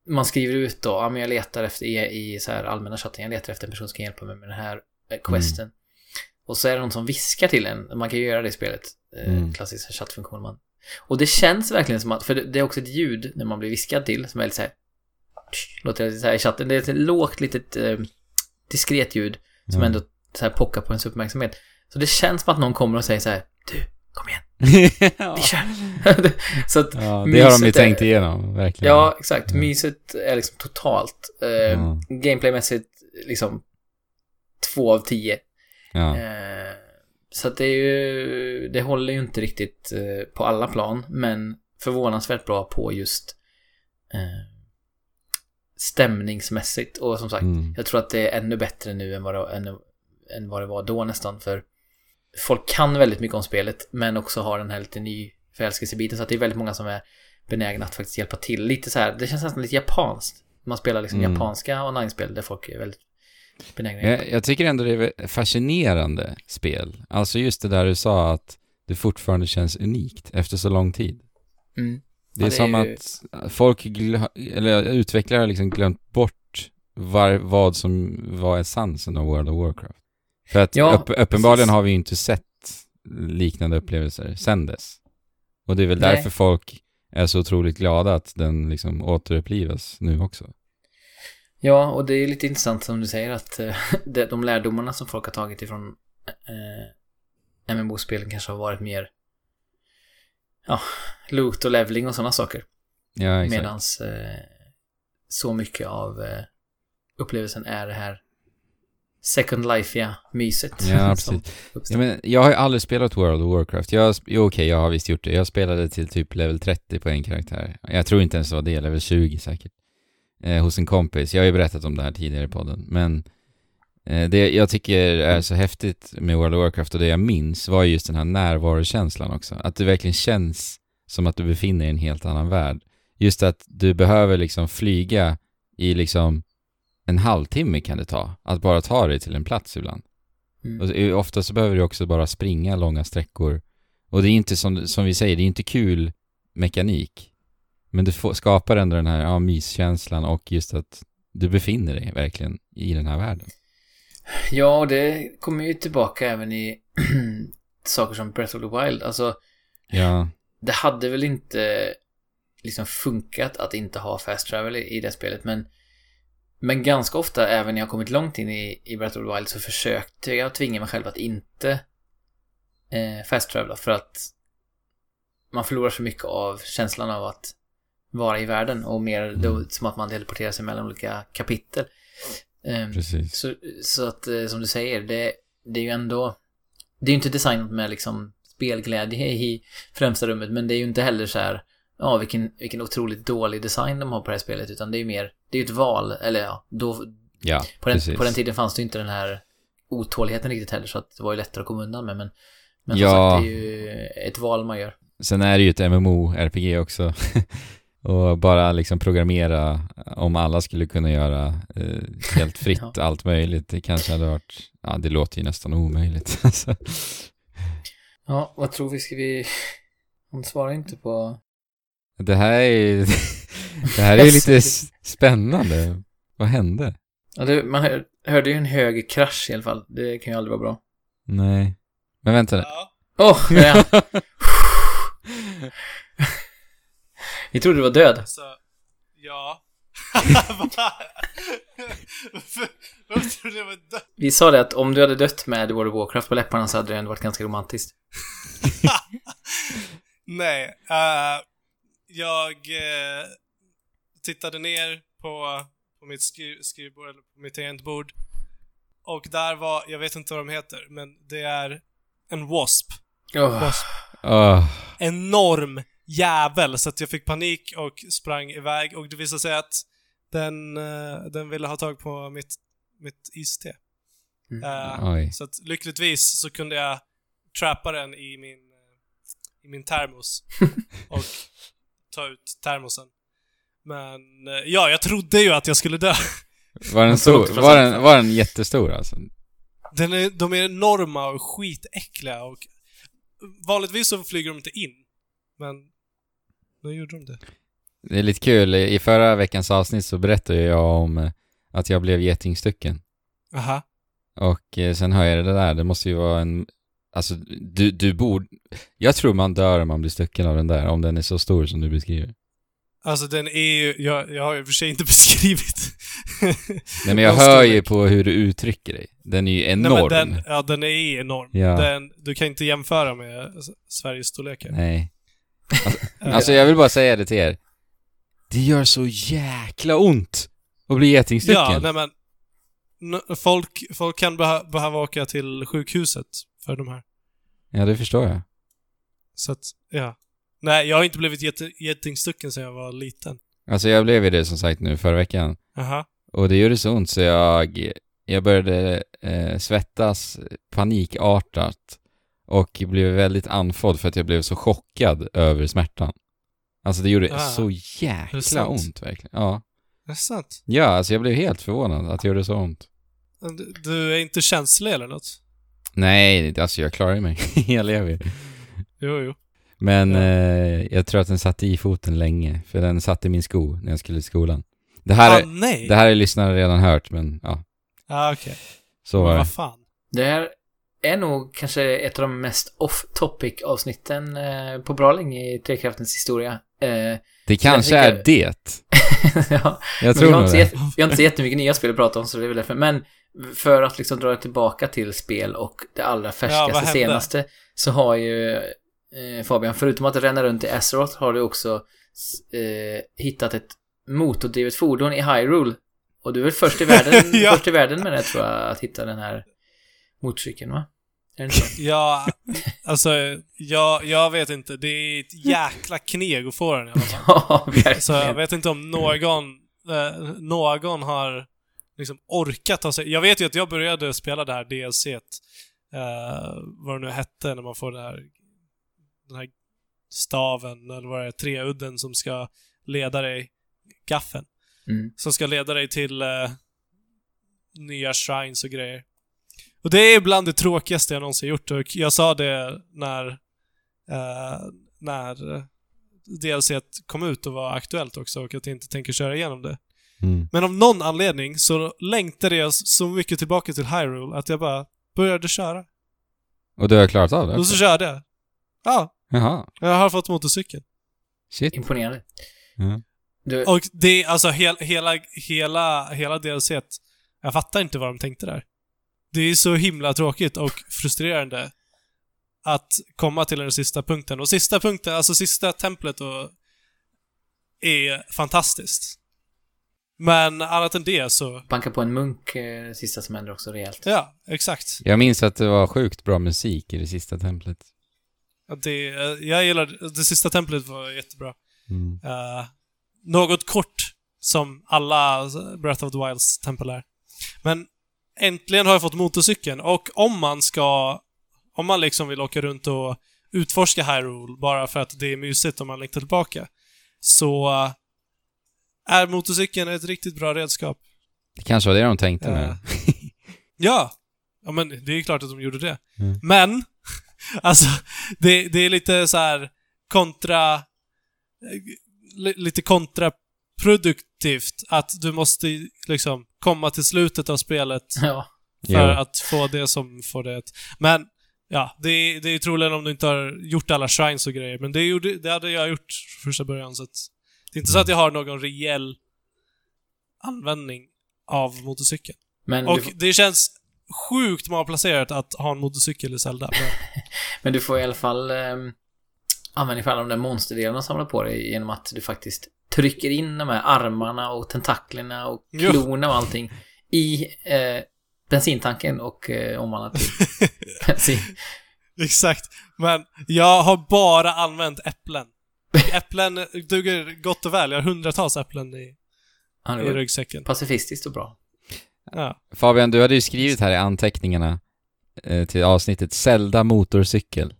man skriver ut då, ja men jag letar efter i, i så här allmänna chatten, jag letar efter en person som kan hjälpa mig med den här eh, questen. Och så är det någon som viskar till en, man kan ju göra det i spelet, Mm. klassiska chattfunktion man. Och det känns verkligen som att, för det, är också ett ljud när man blir viskad till, som är lite så här, låter lite så här i chatten, det är ett lågt litet eh, diskret ljud som Ja. ändå så här pockar på ens uppmärksamhet. Så det känns som att någon kommer och säger så här, du, kom igen. [LAUGHS] Vi kör! [LAUGHS] så att, ja, det har de ju är- tänkt igenom, verkligen. ja, exakt. Mm. Myset är liksom totalt. Eh, Ja. Gameplaymässigt, liksom, två av tio. Ja. Eh, så att det är ju, det håller ju inte riktigt eh, på alla plan, men förvånansvärt bra på just eh, stämningsmässigt. Och som sagt, Mm. jag tror att det är ännu bättre nu än vad det, än, än vad det var då nästan, för folk kan väldigt mycket om spelet, men också har den här lite ny förälskelsebiten, så att det är väldigt många som är benägna att faktiskt hjälpa till. Lite så här, det känns nästan lite japanskt. Man spelar liksom Mm. japanska online-spel där folk är väldigt benägna. Jag, jag tycker ändå det är fascinerande spel. Alltså just det där du sa att det fortfarande känns unikt efter så lång tid. Mm. Det är, Ja, det är som ju- att folk, eller utvecklare har liksom glömt bort var, vad som var essensen av World of Warcraft. För att Ja, upp, uppenbarligen precis. har vi ju inte sett liknande upplevelser sen dess. Och det är väl Nej. därför folk är så otroligt glada att den liksom återupplivas nu också. Ja, och det är lite intressant som du säger att eh, [LAUGHS] de de lärdomarna som folk har tagit ifrån eh, MMO-spelen kanske har varit mer ja, loot och leveling och sådana saker. Ja. Medans eh, så mycket av eh, upplevelsen är det här Second Life-iga myset. Ja, [LAUGHS] precis. Ja, men jag har ju aldrig spelat World of Warcraft. Jag, jo, okej, jag har visst gjort det. Jag spelade till typ level 30 på en karaktär. Jag tror inte ens det var det, level 20 säkert. Eh, hos en kompis. Jag har ju berättat om det här tidigare i podden. Men eh, det jag tycker är så häftigt med World of Warcraft och det jag minns var just den här närvarokänslan också. Att det verkligen känns som att du befinner dig i en helt annan värld. Just att du behöver liksom flyga i liksom en halvtimme kan det ta. Att bara ta dig till en plats ibland. Mm. Och så- ofta så behöver du också bara springa långa sträckor. Och det är inte som, som vi säger, det är inte kul mekanik. Men du får, skapar ändå den här ja, myskänslan och just att du befinner dig verkligen i den här världen. Ja, och det kommer ju tillbaka även i [CLEARS THROAT] saker som Breath of the Wild. Alltså, Ja, det hade väl inte liksom funkat att inte ha fast travel i, i det spelet, men men ganska ofta, även när jag kommit långt in i, i Breath of the Wild, så försökte jag tvinga mig själv att inte eh, fast travela för att man förlorar så mycket av känslan av att vara i världen och mer då, Mm. som att man teleporterar sig mellan olika kapitel. Ehm, precis. så, så att, eh, som du säger, det, det är ju ändå... Det är ju inte designat med liksom spelglädje i främsta rummet, men det är ju inte heller så här... Ja, vilken, vilken otroligt dålig design de har på det här spelet, utan det är ju mer... Det är ju ett val, eller ja, då... Ja, På den, precis. på den tiden fanns det ju inte den här otåligheten riktigt heller, så att det var ju lättare att komma undan med, men... Men som Ja. sagt, det är ju ett val man gör. Sen är det ju ett MMO-RPG också. [LAUGHS] och bara liksom programmera om alla skulle kunna göra eh, helt [LAUGHS] fritt Ja. allt möjligt. Det kanske hade varit, ja det låter ju nästan omöjligt. [LAUGHS] Alltså. Ja, vad tror vi? Ska vi... Hon svarar inte på... Det här är [LAUGHS] det här är ju lite spännande. Vad hände? Ja, det, man hör, hörde ju en hög krasch i alla fall. Det kan ju aldrig vara bra. Nej. Men vänta nu. Ja. Åh, där är han. Vi trodde du var död. Så, ja. [LAUGHS] Varför tror du det var dött? Vi sa det att om du hade dött med World of Warcraft på läpparna så hade det ändå varit ganska romantiskt. [LAUGHS] Nej. eh, jag eh, tittade ner på, på mitt skri skrivbord, eller på mitt tangentbord. Och där var, jag vet inte vad de heter, men det är en wasp. Åh, wasp. Åh, Enorm jävel, så att jag fick panik och sprang iväg. Och det visade sig att den, eh, den ville ha tag på mitt, mitt iste. Mm. Oj. så att lyckligtvis så kunde jag trappa den i min, i min termos [LAUGHS] och ta ut termosen. Men eh, ja, jag trodde ju att jag skulle dö. [LAUGHS] Var den, stor, var, den, var den jättestor alltså? Den är, de är enorma och skitäckliga och vanligtvis så flyger de inte in. Men nu gjorde de det. Det är lite kul. I förra veckans avsnitt så berättade jag om eh, att jag blev getingstycken. Aha. Och eh, sen hör jag det där. Det måste ju vara en... Alltså, du, du borde... Jag tror man dör om man blir stucken av den där, om den är så stor som du beskriver. Alltså den är ju, jag, jag har ju för sig inte [LAUGHS] beskrivit. Nej men jag [LAUGHS] hör ju på hur du uttrycker dig. Den är ju Nej, enorm. men den, ja, den är enorm. Ja. Den, du kan inte jämföra med Sveriges storlekar. Nej. [LAUGHS] Alltså, alltså jag vill bara säga det till er. Det gör så jäkla ont att bli getingstycken. Ja, nej men... Folk, folk kan behöva åka till sjukhuset för de här. Ja, det förstår jag. Så att, ja. Nej, jag har inte blivit getingstucken sedan jag var liten. Alltså jag blev ju det som sagt nu förra veckan. Aha. Och det gjorde så ont så jag, jag började eh, svettas panikartat och blev väldigt andfådd för att jag blev så chockad över smärtan. Alltså det gjorde Ah. så det jäkla ont verkligen. Ja. Det är sant. Ja, alltså jag blev helt förvånad att det gjorde så ont. Du är inte känslig eller något? Nej, alltså jag klarar mig. [LAUGHS] jag lever. Jo, jo. Men Ja. eh, jag tror att den satt i foten länge, för den satt i min sko när jag skulle till skolan. Det här, ah, är, nej! det här är lyssnare redan hört, men ja, Ah, okej. så Men var det. vad fan. Det här är nog kanske ett av de mest off-topic avsnitten eh, på bra länge i Trekraftens historia. Eh, Det kanske är det. [LAUGHS] ja, Jag tror vi, har nog det. jätte, vi har inte så jättemycket nya spel att prata om så det är väl därför. Men för att liksom dra det tillbaka till spel och det allra färskaste hände? senaste så har ju eh, Fabian, förutom att ränna runt i Azeroth har du också eh, hittat ett motordrivet fordon i Hyrule. Och du är väl först i [LAUGHS] världen, Ja. först i världen med det tror jag, att hitta den här motorcykeln va? [LAUGHS] Ja, alltså, jag, jag vet inte. Det är ett jäkla kneg att få den i alla fall. [LAUGHS] ja, verkligen. Så jag vet inte om någon, eh, någon har liksom orkat ta sig... Jag vet ju att jag började spela det här DLC, eh, vad det nu hette, när man får det här, den här staven, eller vad det är, treudden som ska leda dig, gaffen, Mm. som ska leda dig till eh, nya shrines och grejer. Och det är bland det tråkigaste jag någonsin gjort och jag sa det när, eh, när eh, DLC kom ut och var aktuellt också och att jag inte tänker köra igenom det. Mm. Men av någon anledning så längtade jag så mycket tillbaka till Hyrule att jag bara började köra. Och du har klarat av det Och så körde jag. Ja, Jaha. jag har fått motorcykel. Shit. Imponerande. Ja. Du, Och det, alltså hel, hela, hela, hela DLC, jag fattar inte vad de tänkte där. Det är så himla tråkigt och frustrerande att komma till den sista punkten. Och sista punkten, alltså sista templet och, är fantastiskt. Men annat än det så, banka på en munk, eh, sista som händer också rejält. ja, exakt. Jag minns att det var sjukt bra musik i det sista templet. Det, jag gillar, det sista templet var jättebra. Mm. Eh, något kort, som alla Breath of the Wilds tempel är. Men äntligen har jag fått motorcykeln och om man ska... Om man liksom vill åka runt och utforska Hyrule bara för att det är mysigt om man längtar tillbaka, så eh, är motorcykeln ett riktigt bra redskap. Det kanske var det de tänkte Ja. med. [LAUGHS] Ja! Ja men det är ju klart att de gjorde det. Mm. Men, [LAUGHS] alltså, det, det är lite så här kontra... eh, li- Lite kontraproduktivt att du måste liksom komma till slutet av spelet [LAUGHS] Ja. för Jo. att få det som får det. Men, ja, det är, det är troligen om du inte har gjort alla shrines och grejer, men det, gjorde, det hade jag gjort första början, så att det är inte så att jag har någon reell användning av motorcykeln. Men, Och du, det känns sjukt malplacerat att ha en motorcykel i Zelda. Men, [LAUGHS] men du får i alla fall eh, användning för alla de där monsterdelarna samlar på dig genom att du faktiskt trycker in de här armarna och tentaklerna och klorna och allting i eh, bensintanken och eh, omvandlar till [LAUGHS] bensin. exakt. Men jag har bara använt äpplen. [LAUGHS] Äpplen duger gott och väl. Jag har hundratals äpplen i, Han i ryggsäcken. pacifistiskt och bra. Ja. Fabian, du hade ju skrivit här i anteckningarna eh, till avsnittet Zelda motorcykel.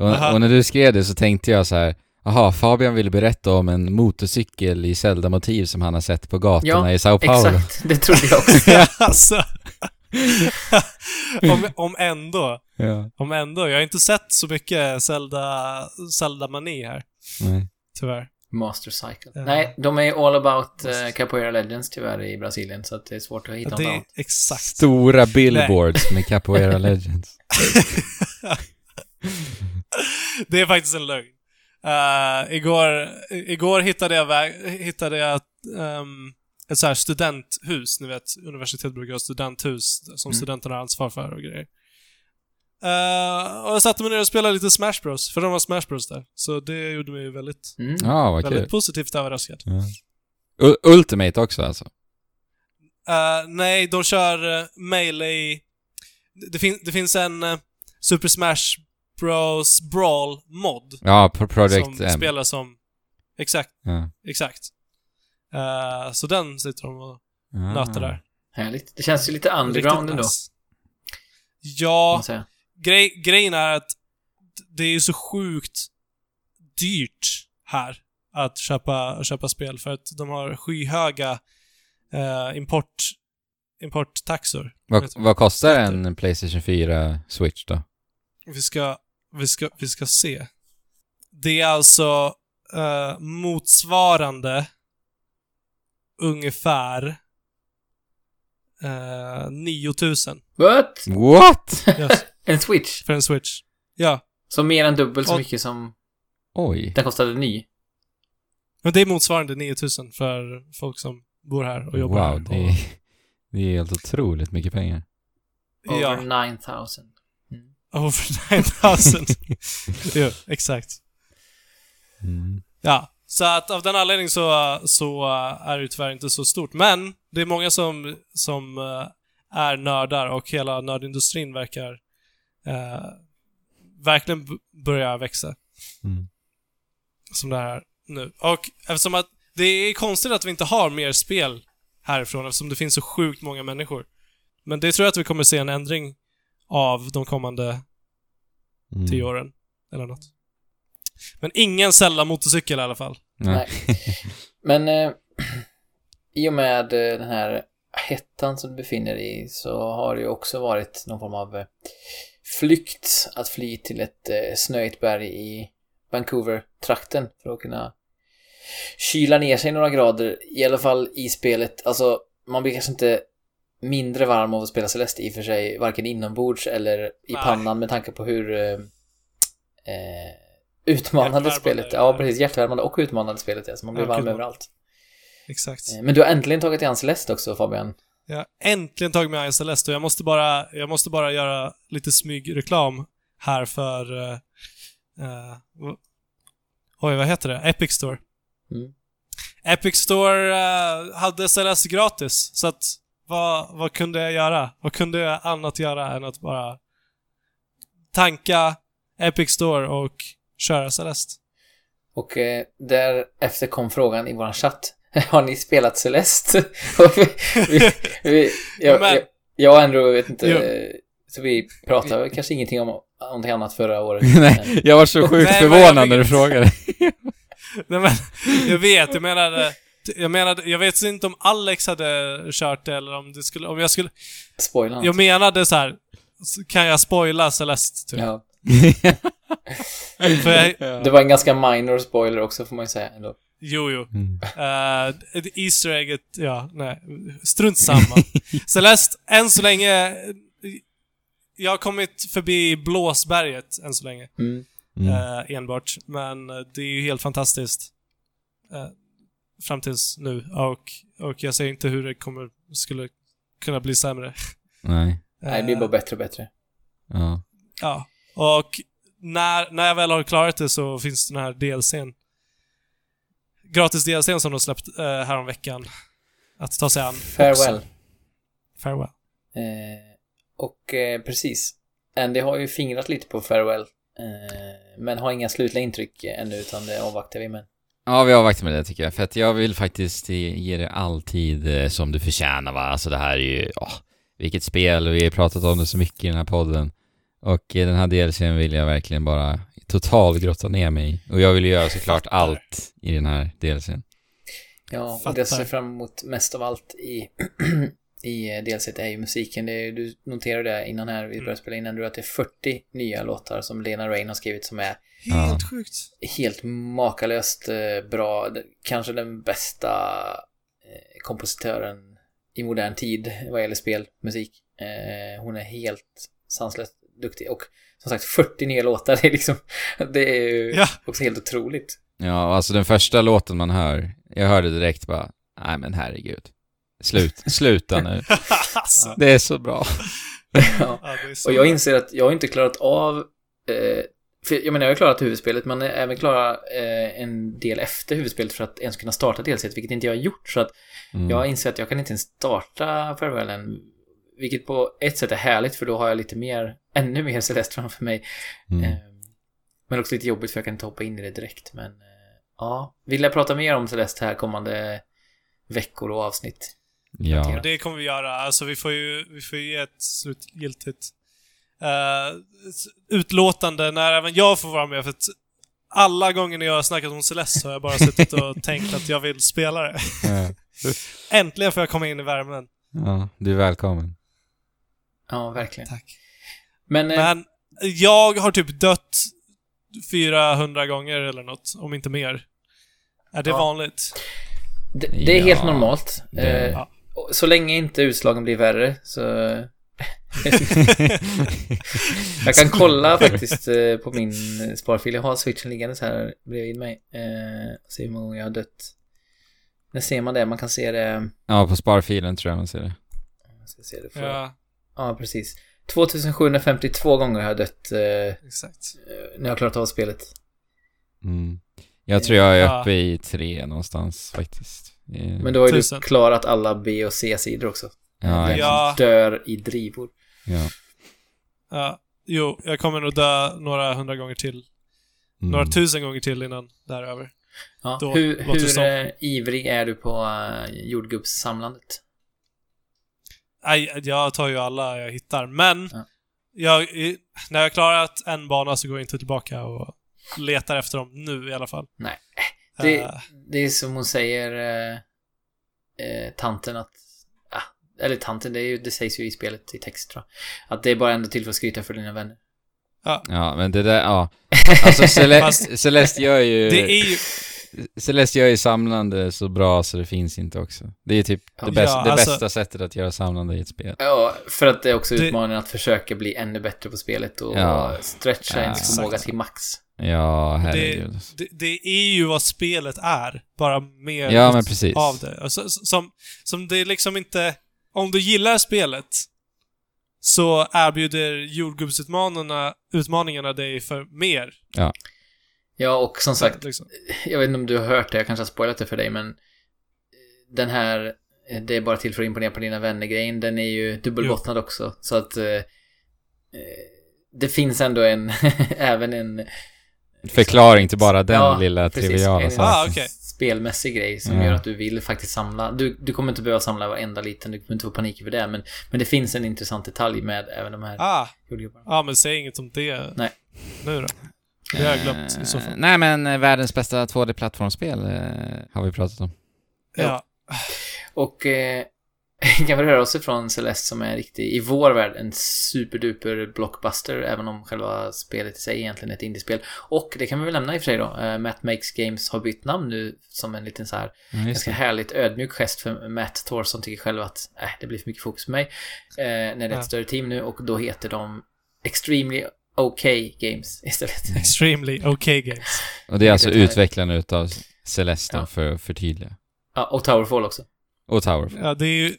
Aha. Och, och när du skrev det så tänkte jag så här, Jaha, Fabian ville berätta om en motorcykel i Zelda-motiv som han har sett på gatorna Ja, i Sao Paulo. Exakt, det trodde jag också. [LAUGHS] [LAUGHS] alltså. om, om ändå. Ja, Om ändå. Jag har inte sett så mycket Zelda, Zelda-mani här. Nej. Tyvärr. Master Cycle. Ja. Nej, de är all about uh, Capoeira Legends tyvärr i Brasilien, så att det är svårt att hitta Ja, något det är annat. exakt. Stora billboards med Capoeira Legends. [LAUGHS] det är faktiskt en lögn. Uh, igår, igår hittade jag, väg, hittade jag um, ett så här studenthus. Ni vet, universitet brukar ha studenthus som Mm. studenterna har ansvar för och grejer. Uh, och jag satte mig ner och spelade lite Smash Bros. För de har Smash Bros där. Så det gjorde mig väldigt, Mm. Ja, vad väldigt kul. positivt överraskad. Ja. U- Ultimate också alltså? Uh, nej, de kör uh, Melee... Det, fin det finns en uh, Super Smash Bros Brawl-mod. Ja, Pro- Project Som M. spelar som... Exakt, Ja. exakt. Uh, så den sitter de och Ah. nöter där. Härligt. Det känns ju lite underground ändå, Ja. Grej, grejen är att det är ju så sjukt dyrt här att köpa, köpa spel för att de har skyhöga eh, import, importtaxor. Vad, vad kostar en Playstation 4 Switch då? Vi ska, vi ska, vi ska se. Det är alltså eh, motsvarande ungefär eh, 9000 What? What? yes, En Switch? för en Switch. Ja, Så mer än dubbelt så Och- mycket som Oj. den kostade ny? men det är motsvarande 9000 för folk som bor här och jobbar här. Wow, det Och, är, det är helt otroligt mycket pengar. Over ja, 9000. Mm. over 9000. jo, exakt. Mm. Ja, så att av den anledningen så, så är det tyvärr inte så stort. Men det är många som, som eh, är nördar och hela nördindustrin verkar eh, verkligen b- börja växa Mm. som det här nu. Och eftersom att det är konstigt att vi inte har mer spel härifrån eftersom det finns så sjukt många människor. Men det tror jag att vi kommer se en ändring av de kommande Mm. tio åren. Eller något. Men ingen sällar motorcykel i alla fall. Nej. [LAUGHS] Men eh, [CLEARS THROAT] i och med eh, den här hettan som du befinner dig i så har det ju också varit någon form av eh, flykt att fly till ett eh, snöigt berg i Vancouver-trakten för att kunna kyla ner sig några grader, i alla fall i spelet. Alltså, man blir kanske inte mindre varm av att spela Celeste i och för sig, varken inombords eller i Nej. pannan med tanke på hur eh, eh, utmanande spelet är Ja, precis. Hjärtvärmande och utmanande spelet är. Så man blir Ja, varm överallt. Exakt. Eh, Men du har äntligen tagit dig an Celeste också, Fabian. Jag har äntligen tagit mig Celeste och jag måste bara, jag måste bara göra lite smygreklam här för... v- oj, vad heter det? Epic Store. Mm. Epic Store eh, hade Celeste gratis, så att vad, vad kunde jag göra? Vad kunde jag annat göra än att bara tanka Epic Store och köra Celeste? Och eh, därefter kom frågan i våran chatt. [LAUGHS] Har ni spelat Celeste? [LAUGHS] Vi, vi, jag, Men- jag, jag och Andrew vet inte. Eh, Så vi pratade kanske ingenting om någonting annat förra året. [LAUGHS] Nej, jag var så sjukt förvånad jag när du frågade. Nej men, jag vet, jag menade... Jag menade, jag vet inte om Alex hade kört det eller om det skulle, om jag skulle... Spoila Jag menade så här. kan jag spoila Celeste? Typ? ja. Jag, Det var en ganska minor spoiler också får man ju säga ändå. Jo, jo. Mm. Uh, Easter egget, ja, nej. Strunt samma. [LAUGHS] Celeste, än så länge... Jag har kommit förbi Blåsberget än så länge. Mm. Mm. eh, enbart. Men eh, det är ju helt fantastiskt. eh, fram tills nu. Och, och jag ser inte hur det kommer, skulle kunna bli sämre. Nej. Nej, det blir bara bättre och bättre. Ja. Ja. Och när, när jag väl har klarat det så finns den här DLCn. Gratis DLCn som de släppt eh, häromveckan. Att ta sig an. Farewell. också. Farewell. Eh, och eh, precis. Andy har ju fingrat lite på Farewell. Eh, men har inga slutliga intryck ännu utan det avvaktar vi med. Ja, vi avvaktar med det tycker jag. För att jag vill faktiskt ge det all tid eh, som du förtjänar va. Alltså det här är ju, åh, vilket spel vi har pratat om det så mycket i den här podden. Och eh, den här DLCn vill jag verkligen bara total grotta ner mig. Och jag vill ju göra såklart allt i den här DLCn. Ja, och det jag ser fram emot mest av allt i, [CLEARS THROAT] i eh, delset är ju musiken. Det är, du noterade det innan här vi började Mm. spela in ändå att det är 40 nya låtar som Lena Rain har skrivit som är Ja. Helt sjukt. helt makalöst eh, bra. Kanske den bästa eh, kompositören i modern tid vad gäller spelmusik. Hon är helt sanslöst duktig. Och som sagt, 40 nya låtar, [LAUGHS] det är liksom, det är ju Ja. också helt otroligt. Ja, alltså den första låten man hör, jag hörde direkt bara, nej men herregud. Slut, [LAUGHS] sluta nu. alltså. Det är så bra. Ja. Ja, det är så Och jag bra. inser att jag har inte klarat av... Eh, för jag menar, jag har klarat huvudspelet, men även klarat eh, en del efter huvudspelet för att ens kunna starta delset, vilket inte jag har gjort. Så att Mm. jag inser att jag kan inte ens starta Farewell än. Vilket på ett sätt är härligt, för då har jag lite mer, ännu mer Celeste framför mig. Mm. Eh, men också lite jobbigt för jag kan inte hoppa in i det direkt. Men eh, ja, vill jag prata mer om Celeste här kommande veckor och avsnitt? Ja. Det kommer vi göra. Alltså vi får ju, vi får ju ge ett slutgiltigt uh, utlåtande när även jag får vara med. För att alla gånger när jag har snackat om Celeste så har jag bara suttit och [LAUGHS] tänkt att jag vill spela det. [LAUGHS] Äntligen får jag komma in i värmen. ja, du är välkommen. Ja, verkligen. Tack. Men, eh, Men jag har typ dött 400 gånger eller något, om inte mer. Är det Ja. vanligt? det, det är Ja, helt normalt. det- Eh, Ja. Så länge inte utslagen blir värre så... [LAUGHS] Jag kan kolla faktiskt eh, på min sparfil. Jag har switchen liggandes här bredvid mig. Eh, se hur många gånger jag har dött. När ser man det? Man kan se det... ja, på sparfilen tror jag man ser det. Jag ska se det för, ja. Ja, precis. 2752 gånger har jag dött eh, exakt. när jag har klarat av spelet. Mm. Jag tror jag är Ja. uppe i tre någonstans faktiskt. Eh, Men då har ju Tusen. du klarat alla B och C-sidor också. Ja, Ja. dör i drivor. ja. Ja, jo, jag kommer nog dö några hundra gånger till. Mm. Några tusen gånger till innan det här är över. Ja. Då hur hur som. eh, ivrig är du på uh, jordgubbssamlandet? Nej, jag tar ju alla jag hittar, men Ja. jag, när jag har klarat en bana så går jag inte tillbaka och letar efter dem nu i alla fall. Nej. Det, Eh, det är som hon säger, eh, eh, tanten att... Ah, eller tanten, det, är ju, det sägs ju i spelet i text tror jag. Att det är bara ändå till för att skryta för dina vänner. Ja, men det där, ja. [LAUGHS] Alltså Cele Fast- Celeste gör ju... det är ju... Celeste gör ju samlande så bra så det finns inte också. Det är typ det, Ja, bästa, det alltså- bästa sättet att göra samlande i ett spel. Ja, för att det är också Det- utmaningen att försöka bli ännu bättre på spelet och Ja. stretcha Ja, ens förmåga till max. Ja, herregud. Det, det är ju vad spelet är, bara mer Ja, men precis. av det. Alltså, som, som det är liksom inte... Om du gillar spelet så erbjuder jordgubbsutmaningarna utmaningarna dig för mer. Ja, och som sagt, Liksom. jag vet inte om du har hört det, jag kanske har spoilat det för dig, men den här, eh, det är bara till för att imponera på dina vänner-grejen, den är ju dubbelbottnad också. Så att eh, eh, det finns ändå en, [LAUGHS] även en Förklaring till bara den Ja, lilla precis, triviala en saken. Ah, okej. spelmässig grej som Ja. gör att du vill faktiskt samla. Du, du kommer inte behöva samla varenda liten, du kommer inte få panik över det, men, men det finns en intressant detalj med även de här Ah, jordgubbarna. ja men säg inget om det Nej. nu då. Det har jag glömt i så Eh, fall. Nej, men eh, världens bästa 2D-plattformsspel eh, har vi pratat om. Ja. Och eh, [LAUGHS] kan vi röra oss ifrån Celeste som är riktig, i vår värld, en superduper blockbuster, även om själva spelet i sig egentligen är ett indiespel. Och det kan vi väl nämna i och för sig då, eh, Matt Makes Games har bytt namn nu som en liten så här just ganska det. härligt ödmjuk gest för Matt Thorson tycker själv att äh, det blir för mycket fokus på mig. Eh, när det är ett Ja. större team nu och då heter de Extremely OK Games istället. [LAUGHS] Extremely okay games. Och det är alltså utvecklarna utav Celeste Ja. för att förtydliga. ja, och Towerfall också. Och Towerfall. Ja, det är ju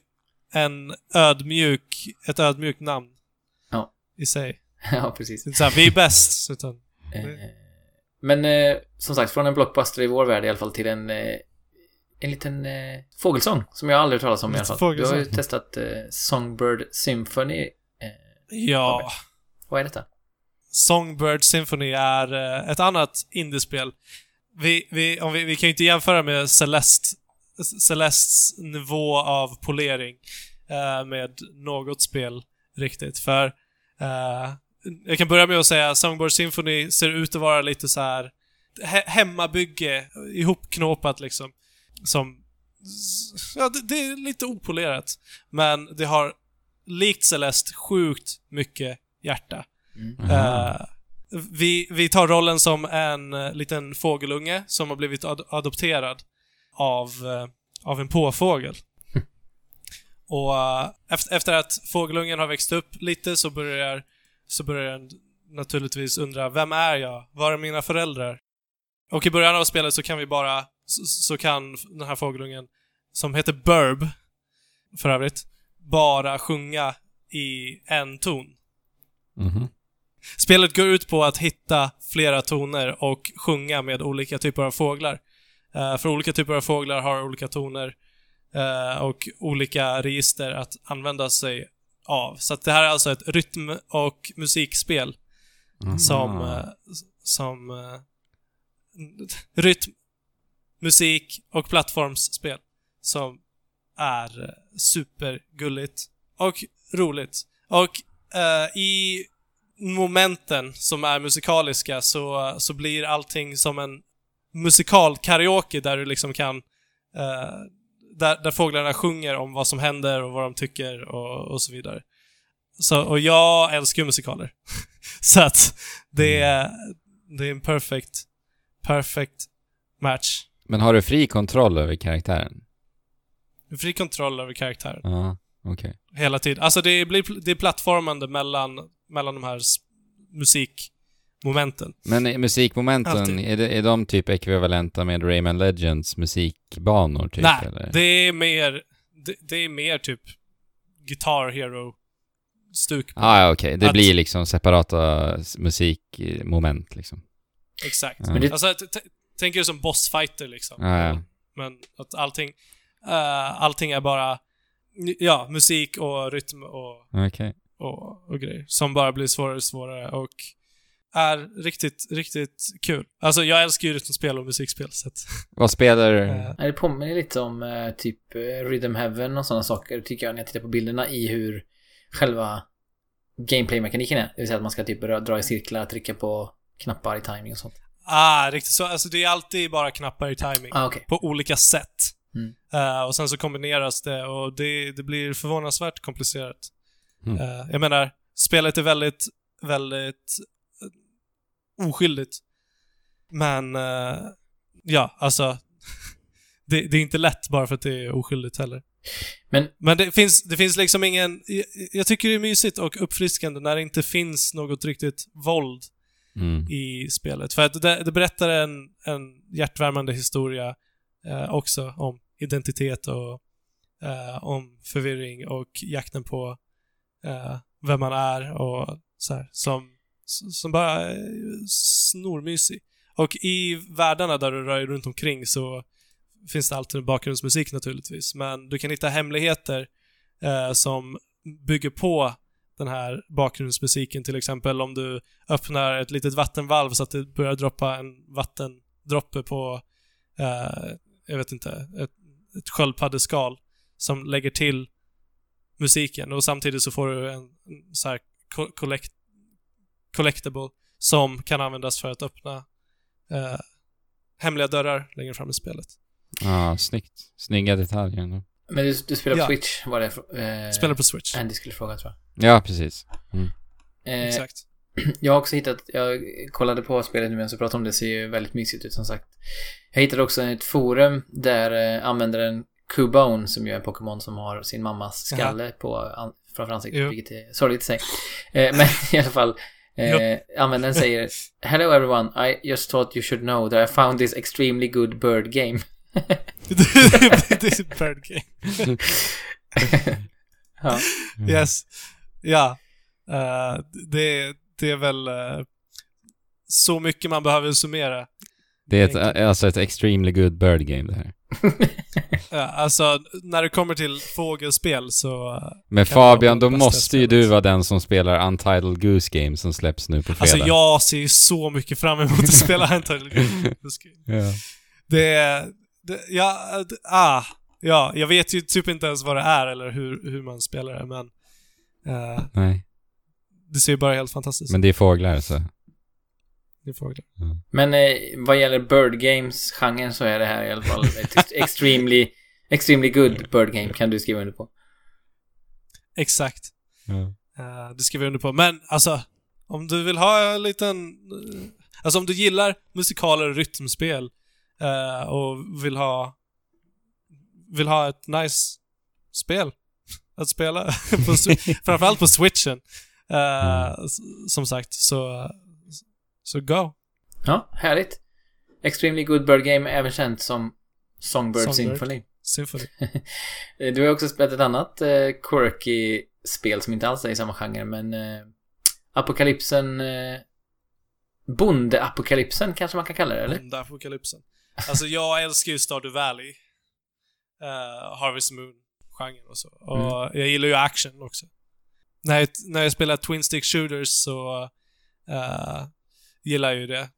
en ödmjuk, ett ödmjukt namn. Ja. I sig. [LAUGHS] ja, precis. Det är inte såhär, vi är bäst, [LAUGHS] utan... Eh, Men eh, som sagt, från en blockbuster i vår värld i alla fall till en, eh, en liten eh, fågelsång som jag aldrig hört talas om i alla fall. Du har ju fågelsång. testat eh, Songbird Symphony. Eh, Ja. vad är detta? Songbird Symphony är eh, ett annat indiespel. Vi, vi, om vi, vi kan ju inte jämföra med Celeste, Celestes nivå av polering eh, med något spel riktigt. För eh, jag kan börja med att säga Songbird Symphony ser ut att vara lite så här he hemmabygge, ihopknåpat liksom. Som... Ja, det, det är lite opolerat. Men det har, likt Celeste, sjukt mycket hjärta. Mm. Eh, vi, vi tar rollen som en eh, liten fågelunge som har blivit ad adopterad av, eh, av en påfågel. [LAUGHS] Och efter, efter att fågelungen har växt upp lite så börjar så börjar den naturligtvis undra, vem är jag? Var är mina föräldrar? Och i början av spelet så kan vi bara, så, så kan den här fågelungen, som heter Burb, för övrigt, bara sjunga i en ton. Mhm. Spelet går ut på att hitta flera toner och sjunga med olika typer av fåglar. Eh, för olika typer av fåglar har olika toner eh, och olika register att använda sig av. Så det här är alltså ett rytm och musikspel Aha. som, eh, som [LAUGHS] rytm, musik och plattformsspel som är supergulligt och roligt. Och eh, i momenten som är musikaliska så, så blir allting som en musikal-karaoke där du liksom kan eh, där, där fåglarna sjunger om vad som händer och vad de tycker och, och så vidare. Så, och jag älskar ju musikaler. [LAUGHS] så att det är, det är en perfect, perfect match. Men har du fri kontroll över karaktären? Fri kontroll över karaktären. Ja, okej. Hela tiden. Alltså det blir det är plattformande mellan, mellan de här musikmomenten. Men i musikmomenten, Alltid. är, det, är de typ ekvivalenta med Rayman Legends musikbanor typ? Nej, eller? det är mer, det, det är mer typ Guitar Hero-stuk. Ah, ja, okej. Det Att- blir liksom separata musikmoment liksom. Exakt. Ja. Men det, Alltså, t- t- tänk er som bossfighter liksom. Ja, ja. Men att allting, eh, allting är bara, ja, musik och rytm och, Okej. Och, och grejer. Som bara blir svårare och svårare och är riktigt, riktigt kul. Alltså jag älskar ju rytmspel och musikspel så att, Vad spelar du? Nej, det påminner lite om eh, typ eh, Rhythm Heaven och sådana saker, tycker jag, när jag tittar på bilderna i hur själva gameplay-mekaniken är. Det vill säga att man ska typ dra i cirklar, trycka på knappar i timing och sånt. ah, riktigt så. Alltså det är alltid bara knappar i timing. Ah, okej. På olika sätt. Mm. Eh, och sen så kombineras det och det, det blir förvånansvärt komplicerat. Mm. Eh, jag menar, spelet är väldigt, väldigt eh, oskyldigt. Men, eh, ja, alltså. [LAUGHS] det, det är inte lätt bara för att det är oskyldigt heller. Men- Men det finns, det finns liksom ingen... Jag, jag tycker det är mysigt och uppfriskande när det inte finns något riktigt våld Mm. i spelet. För att det, det berättar en, en hjärtvärmande historia också om identitet och eh, om förvirring och jakten på eh, vem man är och så här, som, som bara är snormysig. Och i världarna där du rör dig runt omkring så finns det alltid bakgrundsmusik naturligtvis, men du kan hitta hemligheter eh, som bygger på den här bakgrundsmusiken, till exempel om du öppnar ett litet vattenvalv så att det börjar droppa en vattendroppe på, eh, jag vet inte, ett, ett sköldpaddeskal som lägger till musiken och samtidigt så får du en, en så här co- collect, collectible som kan användas för att öppna eh, hemliga dörrar längre fram i spelet. Ja, snyggt. Snygga detaljer ändå. Men du, du spelar på Ja. Switch, var det eh, Spelar på Switch. Andy skulle fråga, tror Ja, precis. jag. Eh, Exakt. [CLEARS THROAT] Jag har också hittat, jag kollade på spelet nu medan jag pratade om det, ser ju väldigt mysigt ut som sagt. Jag hittade också ett forum där eh, användaren Cubone, som ju är en Pokémon som har sin mammas skalle på an, framför ansiktet, Jo. vilket är sorgligt i sig. Eh, [LAUGHS] men i alla fall, eh, användaren säger Hello everyone, I just thought you should know that I found this extremely good bird game. [LAUGHS] det är Bird Game. [LAUGHS] ja. Mm. Yes. Ja. Eh, det, det är väl eh, så mycket man behöver summera. Det är ett, alltså ett extremely good bird game det här. Ja, alltså, när det kommer till fågelspel så... eh, Men Fabian, då måste ju du vara den som spelar Untitled Goose Game som släpps nu på fredag. Alltså jag ser ju så mycket fram emot att spela [LAUGHS] Untitled Goose Game. Ja. Det är... Det, ja, det, ah. Ja, jag vet ju typ inte ens vad det är eller hur, hur man spelar det, men... eh, Nej, det ser ju bara helt fantastiskt ut. men det är fåglar så. Det är fåglar. Men eh, vad gäller bird games-genren så är det här i alla fall ett [LAUGHS] extremely, extremely good bird game, kan du skriva under på. Exakt. Ja. Uh, det skriver jag under på. Men alltså, om du vill ha en liten... eh, alltså om du gillar musikaler och rytmspel eh, och vill ha... Vill ha ett nice spel [LAUGHS] att spela, [LAUGHS] på, framförallt på switchen, Eh, Mm. Som sagt, så, så go. Ja, härligt. Extremely Good Bird Game, även känt som Songbird, Songbird. Symphony. Symphony. [LAUGHS] Du har också spelat ett annat eh, quirky spel som inte alls är i samma genre, men eh, Apokalypsen... Eh, Bondeapokalypsen kanske man kan kalla det, eller? Onda apokalypsen. Alltså jag älskar ju Stardew Valley. Uh, Harvest Moon-genren och så. Och Mm. jag gillar ju action också. När jag, när jag spelar Twin Stick Shooters så eh, gillar ju det.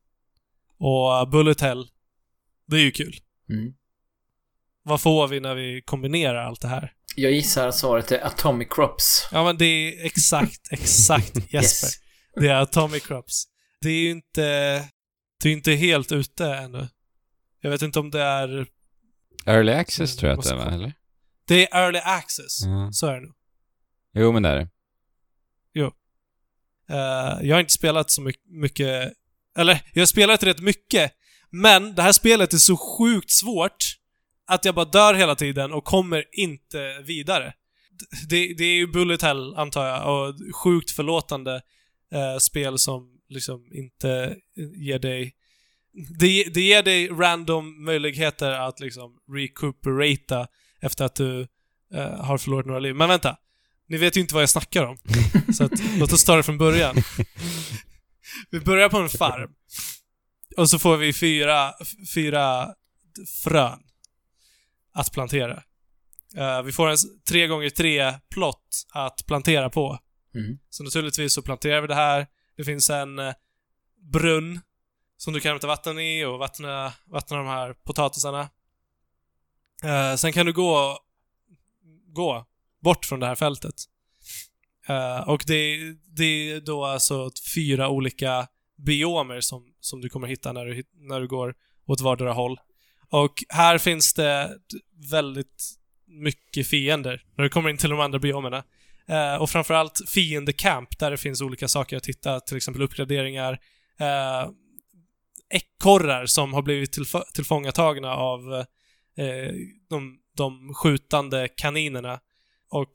Och uh, Bullet Hell, det är ju kul. Mm. Vad får vi när vi kombinerar allt det här? Jag gissar att svaret är Atomic Crops. Ja men det är exakt, exakt [LAUGHS] Jesper. Yes. Det är Atomic Crops. Det är ju inte... Det är ju inte helt ute ännu. Jag vet inte om det är... Early access Mm, tror jag att det var, kolla. eller? Det är early access. Ja. Så är det nog. Jo, men det är det. Eh, jag har inte spelat så my- mycket... Eller, jag har spelat rätt mycket. Men det här spelet är så sjukt svårt att jag bara dör hela tiden och kommer inte vidare. Det, det är ju Bullet Hell, antar jag, och sjukt förlåtande eh, spel som liksom inte ger dig... Det, det ger dig random möjligheter att liksom recuperata efter att du eh, har förlorat några liv. Men vänta. Ni vet ju inte vad jag snackar om. [LAUGHS] Så att, låt oss ta det från början. [LAUGHS] [LAUGHS] Vi börjar på en farm. Och så får vi fyra, fyra frön att plantera. Eh, vi får en 3 gånger 3 plott att plantera på. Mm. Så naturligtvis så planterar vi det här. Det finns en eh, brunn som du kan hämta vatten i och vattna, vattna de här potatisarna. Eh, sen kan du gå, gå bort från det här fältet. Eh, och det, det är då alltså fyra olika biomer som, som du kommer hitta när du, när du går åt vardera håll. Och här finns det väldigt mycket fiender när du kommer in till de andra biomerna. Eh, och framförallt fiendecamp där det finns olika saker att hitta, till exempel uppgraderingar, eh, ekorrar som har blivit tillf- tillfångatagna av eh, de, de skjutande kaninerna och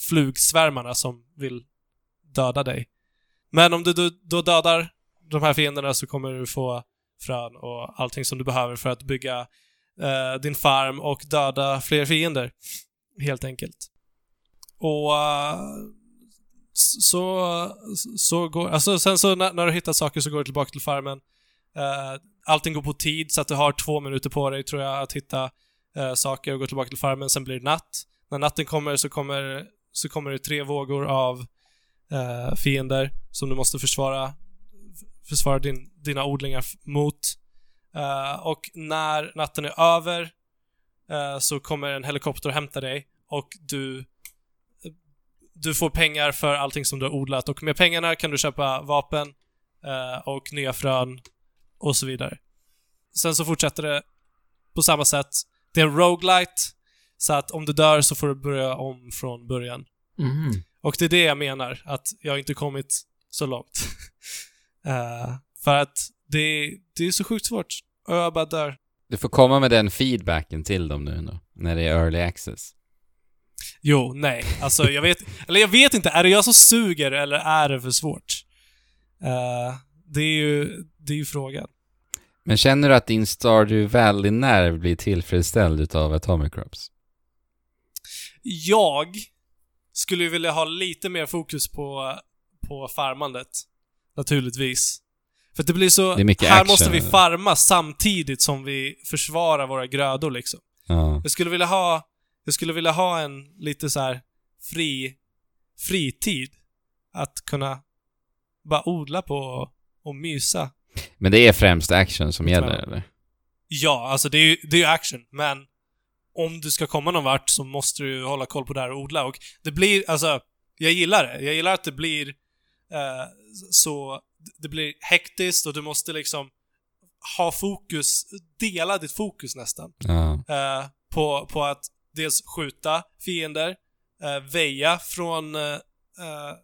flugsvärmarna som vill döda dig. Men om du då, då dödar de här fienderna så kommer du få frön och allting som du behöver för att bygga eh, din farm och döda fler fiender. Helt enkelt. Och eh, så, så går, alltså sen så när, när du hittar saker så går du tillbaka till farmen. Eh, allting går på tid så att du har två minuter på dig tror jag att hitta eh, saker och gå tillbaka till farmen. Sen blir det natt. När natten kommer så kommer, så kommer det tre vågor av eh, fiender som du måste försvara, försvara din, dina odlingar mot. Eh, och när natten är över eh, så kommer en helikopter och hämtar dig och du du får pengar för allting som du har odlat och med pengarna kan du köpa vapen eh, och nya frön och så vidare. Sen så fortsätter det på samma sätt. Det är en roguelite så att om du dör så får du börja om från början. Mhm. Och det är det jag menar, att jag inte kommit så långt. [LAUGHS] Eh, för att det, det är så sjukt svårt. Och jag bara dör. Du får komma med den feedbacken till dem nu då, när det är early access. Jo, nej. Alltså jag vet, [LAUGHS] eller jag vet inte, är det jag som suger eller är det för svårt? Eh, det är ju, det är ju frågan. Men känner du att din Stardew Valley-nerv blir tillfredsställd utav Atomic Crops? Jag skulle vilja ha lite mer fokus på, på farmandet. Naturligtvis. För det blir så... Det är mycket här action, måste vi eller? farma samtidigt som vi försvarar våra grödor liksom. Ja. Jag skulle vilja ha... Jag skulle vilja ha en lite så här fri... Fritid. Att kunna bara odla på och, och mysa. Men det är främst action som gäller, eller? Ja, alltså det är ju det är ju action, men om du ska komma någon vart så måste du hålla koll på det här och odla och det blir, alltså, jag gillar det. Jag gillar att det blir eh, så, det blir hektiskt och du måste liksom ha fokus, dela ditt fokus nästan. Ja. Eh, på, på att dels skjuta fiender, eh, väja från, eh, eh,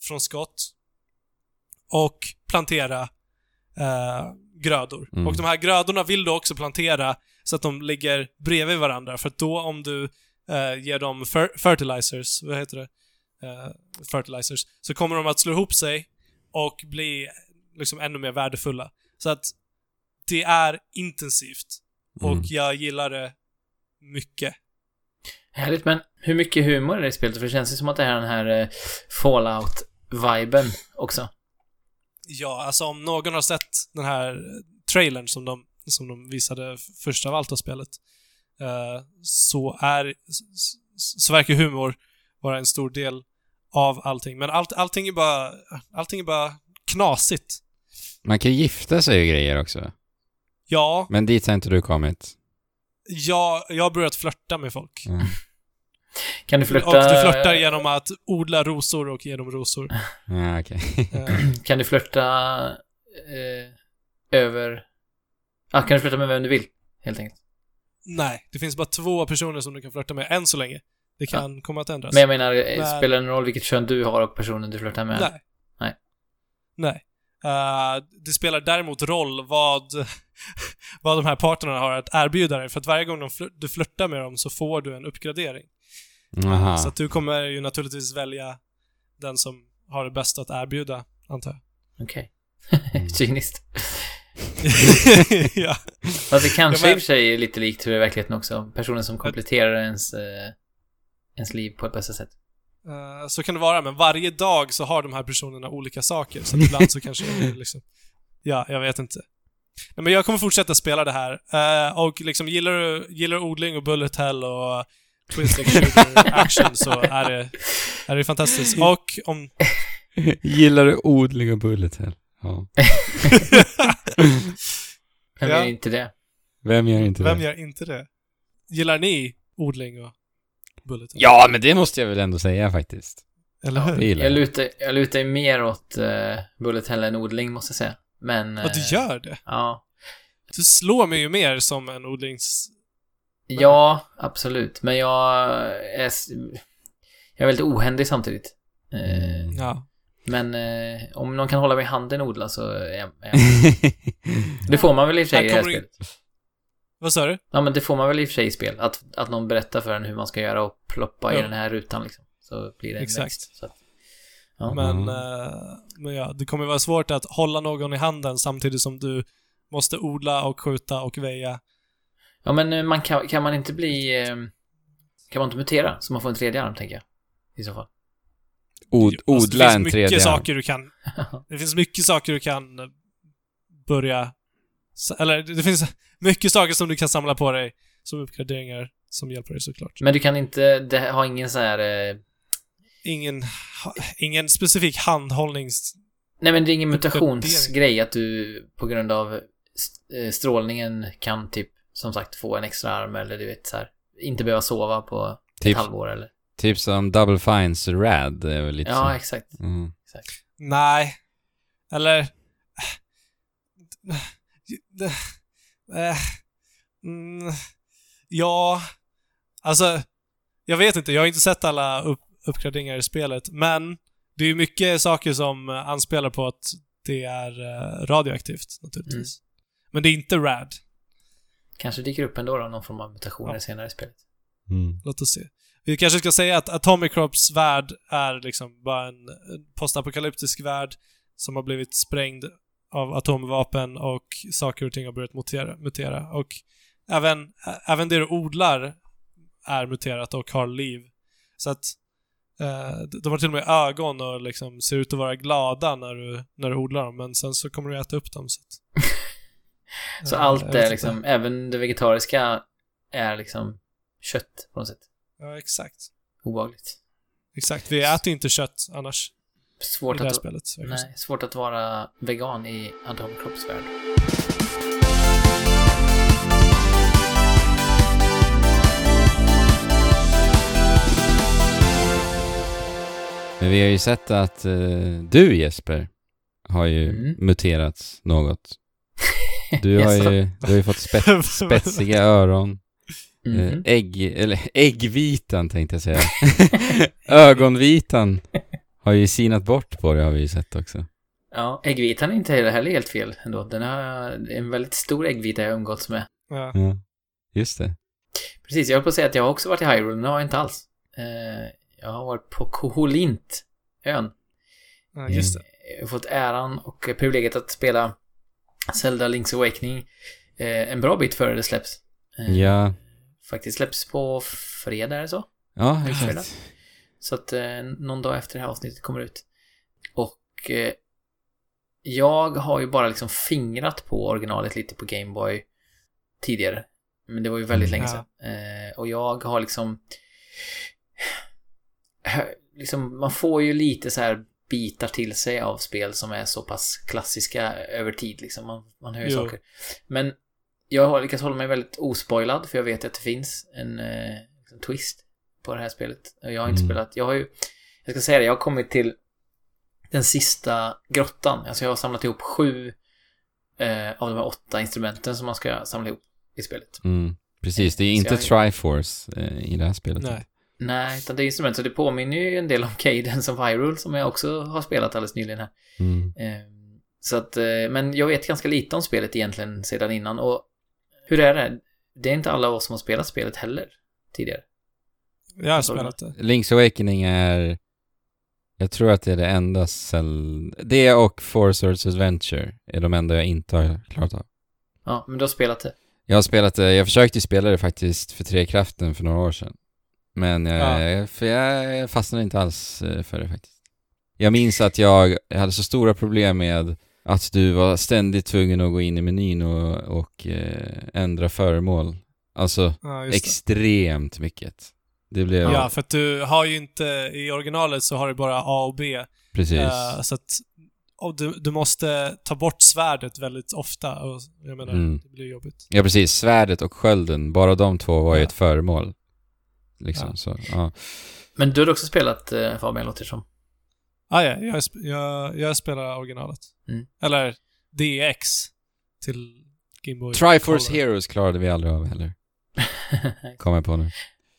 från skott och plantera eh, grödor. Mm. Och de här grödorna vill du också plantera så att de ligger bredvid varandra. För att då om du eh, ger dem fer- fertilizers, vad heter det? eh, fertilizers, så kommer de att slå ihop sig och bli liksom ännu mer värdefulla. Så att det är intensivt och Mm. jag gillar det mycket. Härligt, men hur mycket humor är det i spelet? För det känns ju som att det är den här eh, Fallout-viben också. Ja, alltså om någon har sett den här trailern som de, som de visade f- först av allt av spelet, eh, så är, så verkar humor vara en stor del av allting. Men allt, allting är bara, allting är bara knasigt. Man kan ju gifta sig och grejer också. Ja, Men dit har inte du kommit. jag, jag har börjat flörta med folk. Mm. Kan du flirta... Och du flörtar genom att odla rosor och genom rosor. Ja, okej. Eh, [LAUGHS] Kan du flirta eh, över... Ja, kan du flirta med vem du vill, helt enkelt. nej, det finns bara två personer som du kan flörta med än så länge. Det kan komma att ändras. Men jag menar, eh, Nej. spelar det någon roll vilket kön du har och personen du flirtar med? Nej. Nej. Nej. Eh, det spelar däremot roll vad, [LAUGHS] vad de här partnerna har att erbjuda dig. För att varje gång de flir, du flörtar med dem så får du en uppgradering. Aha. Så att du kommer ju naturligtvis välja den som har det bästa att erbjuda, antar jag. Okej. Mm. [LAUGHS] Cyniskt. [LAUGHS] ja. Fast det kanske Ja, men- i och för sig är lite likt hur det är i verkligheten också. Personen som kompletterar ens, eh, ens liv på ett bästa sätt. Eh, så kan det vara, men varje dag så har de här personerna olika saker. Så ibland så kanske de liksom... Ja, jag vet inte. Nej, men jag kommer fortsätta spela det här. Eh, och liksom, gillar du, gillar du odling och bullet hell och twin stick shooter [LAUGHS] action så är det, är det fantastiskt. Och om... Gillar du odling och bullet hell? Ja. [LAUGHS] Vem Ja. är inte det? Vem gör inte Vem det? gör inte det? Gillar ni odling och bullet hell? Ja, men det måste jag väl ändå säga faktiskt. Eller hur? Det gillar Jag jag. lutar, jag lutar ju mer åt uh, Bullet Hell än odling, måste jag säga. Men... Att du eh, gör det? Ja. Du slår mig ju mer som en odlings... Ja, absolut. Men jag är... s- Jag är väldigt ohändig samtidigt. Eh. Ja. Men eh, om någon kan hålla mig i handen och odla så är jag... Är jag [LAUGHS] det får man väl i och för sig i det här spelet. Vad sa du? Ja, men det får man väl i och för sig i spel. Att, att någon berättar för en hur man ska göra och ploppa i Ja. den här rutan liksom. Så blir det en Exakt. växt. Så att, ja. Men, Mm. eh, men ja, det kommer vara svårt att hålla någon i handen samtidigt som du måste odla och skjuta och väja. ja, men eh, man kan, kan man inte bli... eh, Kan man inte mutera så man får en tredje arm, tänker jag. I så fall. Od, alltså, odla en Det tredje finns mycket saker du kan... [LAUGHS] Det finns mycket saker du kan eh, börja... Eller det finns mycket saker som du kan samla på dig som uppgraderingar som hjälper dig såklart. Men du kan inte... Det har ingen så här... Eh, Ingen, ingen specifik handhållnings... nej, men det är ingen mutationsgrej att du på grund av eh, strålningen kan typ, som sagt, få en extra arm eller du vet så här. Inte behöva sova på Typ, ett halvår eller... typ som Double Fines Rad är väl lite Ja, så. exakt. Mm. exakt. Nej. Eller... Eh, mm, Ja, alltså... Jag vet inte, jag har inte sett alla upp, uppgraderingar i spelet, men det är ju mycket saker som eh, anspelar på att det är eh, radioaktivt, naturligtvis. Men det är inte rad. Kanske dyker upp ändå då, någon form av mutationer Ja. senare i spelet. Mm. Låt oss se. Vi kanske ska säga att Atomic Crops värld är liksom bara en postapokalyptisk värld som har blivit sprängd av atomvapen och saker och ting har börjat mutera. mutera. Och även, även det du odlar är muterat och har liv. Så att eh, de har till och med ögon och liksom ser ut att vara glada när du, när du odlar dem, men sen så kommer du äta upp dem. Så, att, [LAUGHS] Så Eh, allt är inte. liksom, även det vegetariska är liksom kött på något sätt. Ja, exakt. Obehagligt. Exakt. Vi äter inte kött annars i Svårt det här att, spelet. nej, svårt att vara vegan i Crops värld. Men vi har ju sett att eh, du Jesper har ju Mm. muterats något. [LAUGHS] Du har ju, du har ju fått spet, [LAUGHS] spetsiga öron. Eh, Mhm. ägg, eller [LAUGHS] äggvitan tänkte jag säga. [LAUGHS] Ögonvitan har ju sinat bort på det har vi ju sett också. Ja, äggvitan är inte heller helt fel ändå. Den har en väldigt stor äggvita jag har umgåtts med. Ja. Ja, just det. Precis, jag höll på att säga att jag har också varit i Hyrule, men det har jag inte alls. Eh, jag har varit på Koholint, ön. Ja, just det. Jag har fått äran och privilegiet att spela Zelda Link's Awakening eh, en bra bit före det släpps. Eh, Ja, Faktiskt släpps på fredag, det så? ja exakt. Så att eh, någon dag efter det här avsnittet kommer ut. Och eh, jag har ju bara liksom fingrat på originalet lite på Gameboy tidigare. Men det var ju väldigt Mm. länge Ja. sedan. Eh, och jag har liksom... [SIGHS] liksom... Man får ju lite så här bitar till sig av spel som är så pass klassiska över tid liksom. Man, man hör ju Jo. saker. Men jag har lyckats hålla mig väldigt ospoilad för jag vet att det finns en eh, liksom twist på det här spelet. Och Jag har inte Mm. spelat, jag har ju, jag ska säga det, jag har kommit till den sista grottan. Alltså jag har samlat ihop sju eh, av de här åtta instrumenten som man ska samla ihop i spelet. Mm. Precis, det är inte jag- Triforce eh, i det här spelet. Nej. Nej, utan det är instrument, så det påminner ju en del om [LAUGHS] Cadence of Hyrule som jag också har spelat alldeles nyligen här. Mm. Eh, Så att, eh, men jag vet ganska lite om spelet egentligen sedan innan och hur är det? Det är inte alla av oss som har spelat spelet heller tidigare. Jag har spelat det. Link's Awakening är... Jag tror att det är det enda cell... Det och Four Swords Adventure är de enda jag inte har klarat av. Ja, men du har spelat det. Jag har spelat det, jag försökte spela det faktiskt för Trekraften för några år sedan. Men jag, Ja. för jag fastnade inte alls eh, för det faktiskt. Jag minns att jag hade så stora problem med att du var ständigt tvungen att gå in i menyn och, och eh, ändra föremål. Alltså Ja, extremt mycket. Det blev... Ja, för att du har ju inte, i originalet så har du bara A och B. precis. Eh, så att och du, du måste ta bort svärdet väldigt ofta och jag menar, Mm. det blir jobbigt. Ja, precis. Svärdet och skölden, bara de två var ju Ja. ett föremål. Liksom, Ja. så, ja. Men du har också spelat eh, Fabian, låter det som. Ah, ja, jag, jag, jag spelar originalet. Mm. Eller DX till Game Boy Triforce Color. Heroes klarade vi aldrig av heller. [LAUGHS] Kommer jag på nu.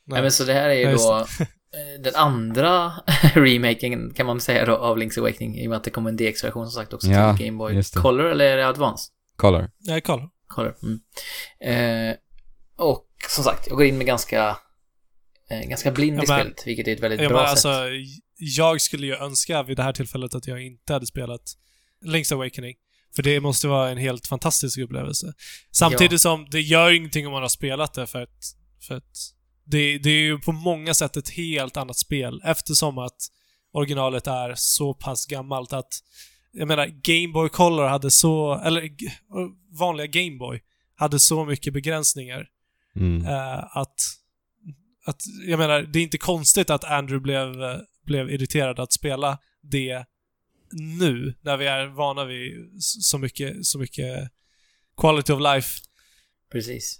Nej, men så det här är ju då [LAUGHS] eh, den andra [LAUGHS] remaken kan man säga då av Link's Awakening i och med att det kommer en DX-version som sagt också Ja, till Game Boy just det. Color eller är det Advance? Color. Nej, kolla. Color. Mm. Eh, och som sagt, jag går in med ganska eh, ganska blind Ja, i men- spelet, vilket är ett väldigt Ja, bra men sätt. alltså, jag skulle ju önska vid det här tillfället att jag inte hade spelat Link's Awakening. För det måste vara en helt fantastisk upplevelse. Samtidigt som det gör ingenting om man har spelat det för att, för att det, det är ju på många sätt ett helt annat spel eftersom att originalet är så pass gammalt att jag menar, Game Boy Color hade så, eller vanliga Game Boy hade så mycket begränsningar Mm. eh, att, att, jag menar, det är inte konstigt att Andrew blev, eh, blev irriterad att spela det nu, när vi är vana vid så mycket, så mycket quality of life Precis.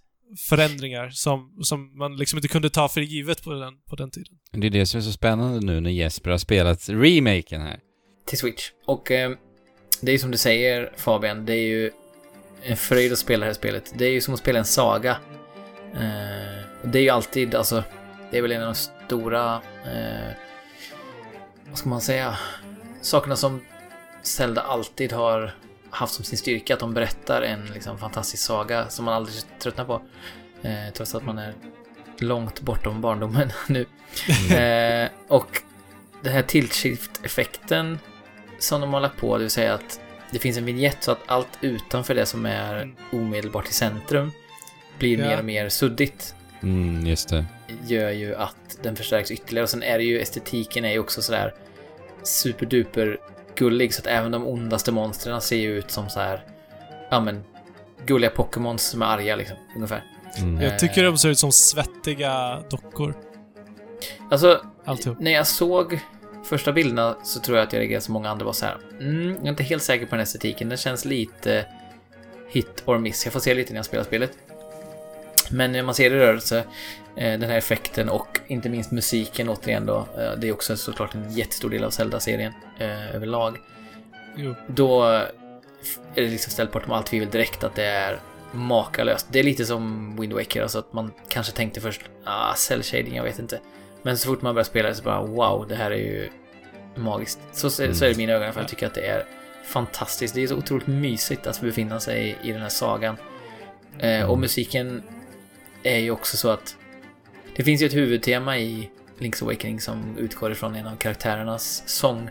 förändringar som, som man liksom inte kunde ta för givet på den, på den tiden. Det är det som är så spännande nu när Jesper har spelat remaken här. Till Switch. Och eh, det är ju som du säger Fabian, det är ju en fröjd att spela det här spelet. Det är ju som att spela en saga. Eh, och det är ju alltid, alltså, det är väl en av de stora, eh, vad ska man säga, sakerna som Zelda alltid har haft som sin styrka, att de berättar en liksom, fantastisk saga som man aldrig tröttnar på. Eh, trots att man är långt bortom barndomen [LAUGHS] nu. eh, och den här tilt shift-effekten som de har lagt på, det vill säga att det finns en vignett så att allt utanför det som är Mm. omedelbart i centrum blir Ja. mer och mer suddigt. Mm, just det. Gör ju att den förstärks ytterligare och sen är det ju estetiken är ju också sådär superduper gullig så att även de ondaste monstren ser ju ut som så här ja men gulliga Pokémons som är arga liksom, ungefär. Mm. Jag tycker de ser ut som svettiga dockor. Alltså, Alltihop. när jag såg första bilderna så tror jag att jag reagerade som många andra var så här. Mm, jag är inte helt säker på den estetiken. Den känns lite hit or miss. Jag får se lite när jag spelar spelet. Men när man ser det i rörelse, eh, den här effekten och inte minst musiken återigen då. eh, Det är också såklart en jättestor del av Zelda-serien eh, överlag. Jo. Då är det liksom ställt bortom allt tvivel direkt att det är makalöst. Det är lite som Wind Waker, alltså att man kanske tänkte först, ah, cell shading, jag vet inte. Men så fort man börjar spela det så bara, wow, det här är ju magiskt. Så, så är det i mina ögon i alla fall. Jag tycker att det är fantastiskt. Det är så otroligt mysigt att befinna sig i den här sagan. Och musiken är ju också så att det finns ju ett huvudtema i Link's Awakening som utgår ifrån en av karaktärernas sång.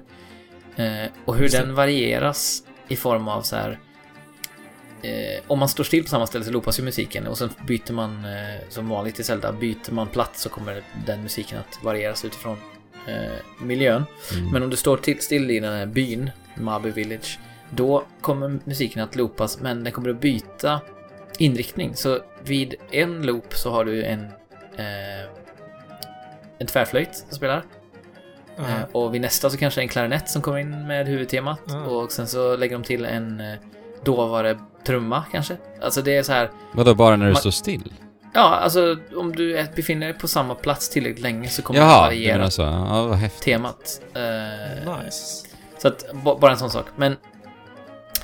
Eh, och hur den varieras i form av så här. Eh, om man står still på samma ställe så loopas ju musiken och sen byter man eh, som vanligt i Zelda, byter man plats så kommer den musiken att varieras utifrån eh, miljön. Mm. Men om du står till, still i den här byn, Mabu Village, då kommer musiken att loopas men den kommer att byta inriktning. Så vid en loop så har du en, eh, en tvärflöjt som spelar. Ja. Eh, och vid nästa så kanske en klarinett som kommer in med huvudtemat. Ah. Och sen så lägger de till en eh, dåvare trumma kanske. Alltså det är så här. Vadå, bara när du står still? Ja, alltså om du befinner dig på samma plats tillräckligt länge så kommer det Jaha, du variera menar så. Ja, vad häftigt. temat. Eh, Nice. Så att, ba- bara en sån sak. Men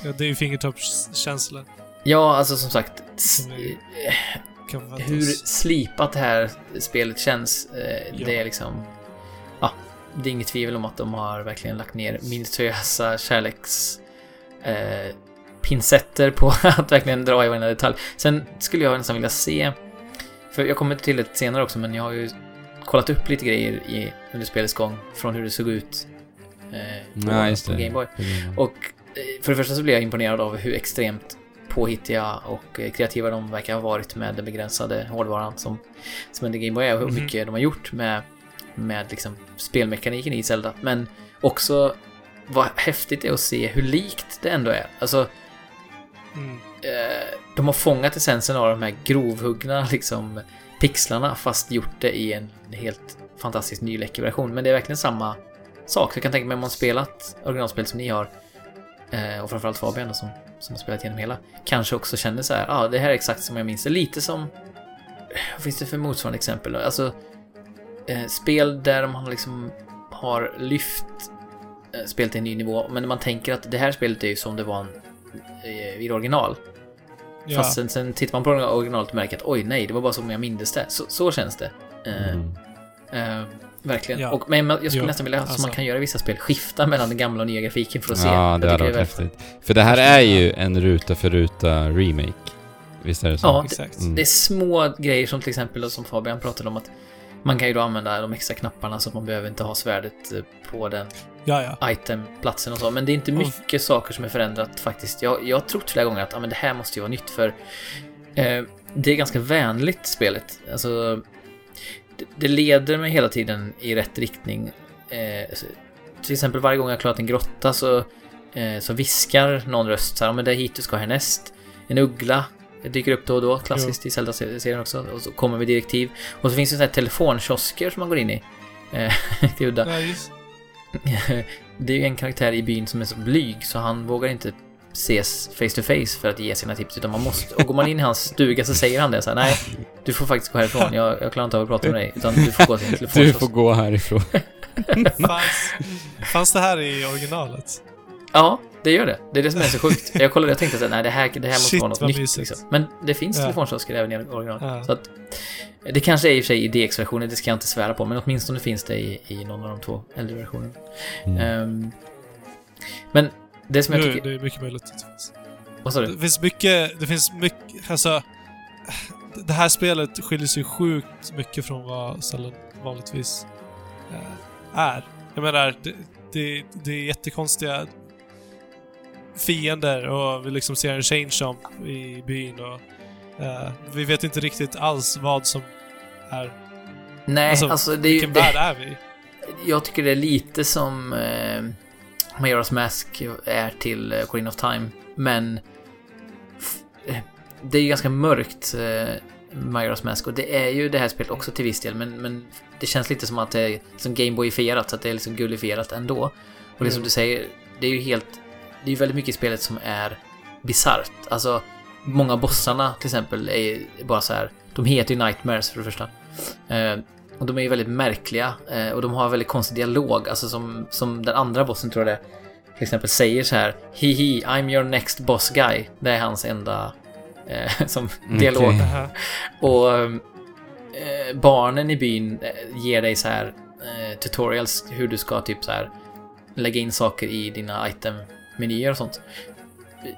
Ja, det är ju fingertoppskänsla. Ja, alltså som sagt. hur slipat det här spelet känns, eh, Ja. det är liksom... Ja, det är inget tvivel om att de har verkligen lagt ner minutiösa kärleks... Eh, pincetter på [LAUGHS] att verkligen dra i varenda detalj. Sen skulle jag nästan vilja se... För jag kommer till det senare också, men jag har ju kollat upp lite grejer i, under spelets gång från hur det såg ut eh, på, just på det. Game Boy. Och eh, för det första så blir jag imponerad av hur extremt påhittiga och eh, kreativa de verkar ha varit med den begränsade hårdvaran som, som en Game Boy är och hur Mhm. mycket de har gjort med, med liksom spelmekaniken i Zelda. Men också vad häftigt det är att se hur likt det ändå är. Alltså, Mm. eh, de har fångat essensen av de här grovhuggna [LAUGHS] liksom pixlarna fast gjort det i en helt fantastiskt ny läcker version. Men det är verkligen samma sak. Så jag kan tänka mig om man spelat originalspelet som ni har eh, och framförallt Fabian som, som har spelat igenom hela kanske också känner så här, ja ah, det här är exakt som jag minns det. Lite som, vad finns det för motsvarande exempel? då? Alltså, eh, spel där man liksom har lyft eh, spelet till en ny nivå, men man tänker att det här spelet är ju som det var en, eh, i original. Ja. Fast sen, sen tittar man på originalet och märker att oj nej, det var bara som jag mindes det. Så, så känns det. Eh, Mm. Verkligen. Ja. Och, men jag skulle Jo, nästan vilja, som alltså. man kan göra i vissa spel, skifta mellan den gamla och nya grafiken för att se. Ja, det hade varit häftigt. För det här är ju en ruta för ruta remake. Visst är det så? Ja, Exakt. Mm. Det är små grejer som till exempel som Fabian pratade om att man kan ju då använda de extra knapparna så att man behöver inte ha svärdet eh, på den Ja, ja. itemplatsen och så. Men det är inte mycket saker som är förändrat faktiskt. Jag, jag har trott flera gånger att ah, men det här måste ju vara nytt för eh, det är ganska vänligt spelet. Alltså, det, leder mig hela tiden i rätt riktning. Eh, till exempel varje gång jag klarat en grotta så, eh, så viskar någon röst så här, "Ja, men det är hit du ska härnäst. En uggla dyker upp då och då, klassiskt i Zelda-serien också. Och så kommer vi direktiv. Och så finns det så här telefonkiosker som man går in i. Eh, [LAUGHS] [LAUGHS] det är ju en karaktär i byn som är så blyg så han vågar inte ses face to face för att ge sina tips utan man måste, och går man in i hans stuga så säger han det så här, nej, du får faktiskt gå härifrån, jag, jag klarar inte av att prata med dig, utan du får gå till en [LAUGHS] Du får gå härifrån. [LAUGHS] Fanns, fanns det här i originalet? Ja, det gör det. Det är det som är så sjukt. Jag kollade och tänkte att nej, det här, det här måste Shit, vara något nytt. Liksom. Men det finns Ja. telefonkiosker även i originalet. Ja. Så att, det kanske är i och för sig i DX-versionen, det ska jag inte svära på, men åtminstone finns det i, i någon av de två äldre versionerna. Mm. Ehm, men det som jag Nu, tycker... det är mycket möjligt att det finns. Vad sa du? Det finns mycket, det finns mycket, alltså... Det här spelet skiljer sig sjukt mycket från vad Zelda vanligtvis eh, är. Jag menar, det, det, det är jättekonstiga fiender och vi liksom ser en change jump i byn och eh, vi vet inte riktigt alls vad som är... Nej, Alltså, alltså, det är ju... Vilken Det, värld är vi jag tycker det är lite som eh, Majora's Mask är till eh, Queen of Time, men eh, det är ju ganska mörkt, eh, Majora's Mask, och det är ju det här spelet också till viss del, men, men det känns lite som att det är som Gameboyfierat, så att det är liksom gullifierat ändå. Och det som Mm. du säger, det är ju helt... Det är ju väldigt mycket i spelet som är bisarrt. Alltså, många bossarna till exempel är bara så här. De heter ju Nightmares för det första. Och de är ju väldigt märkliga eh, och de har väldigt konstig dialog. Alltså som, som den andra bossen tror jag det till exempel säger så här. Hihi, I'm your next boss guy. Det är hans enda eh, [LAUGHS] som Okej. dialog. Aha. Och eh, barnen i byn eh, ger dig så här eh, tutorials hur du ska typ så här lägga in saker i dina item-menyer och sånt.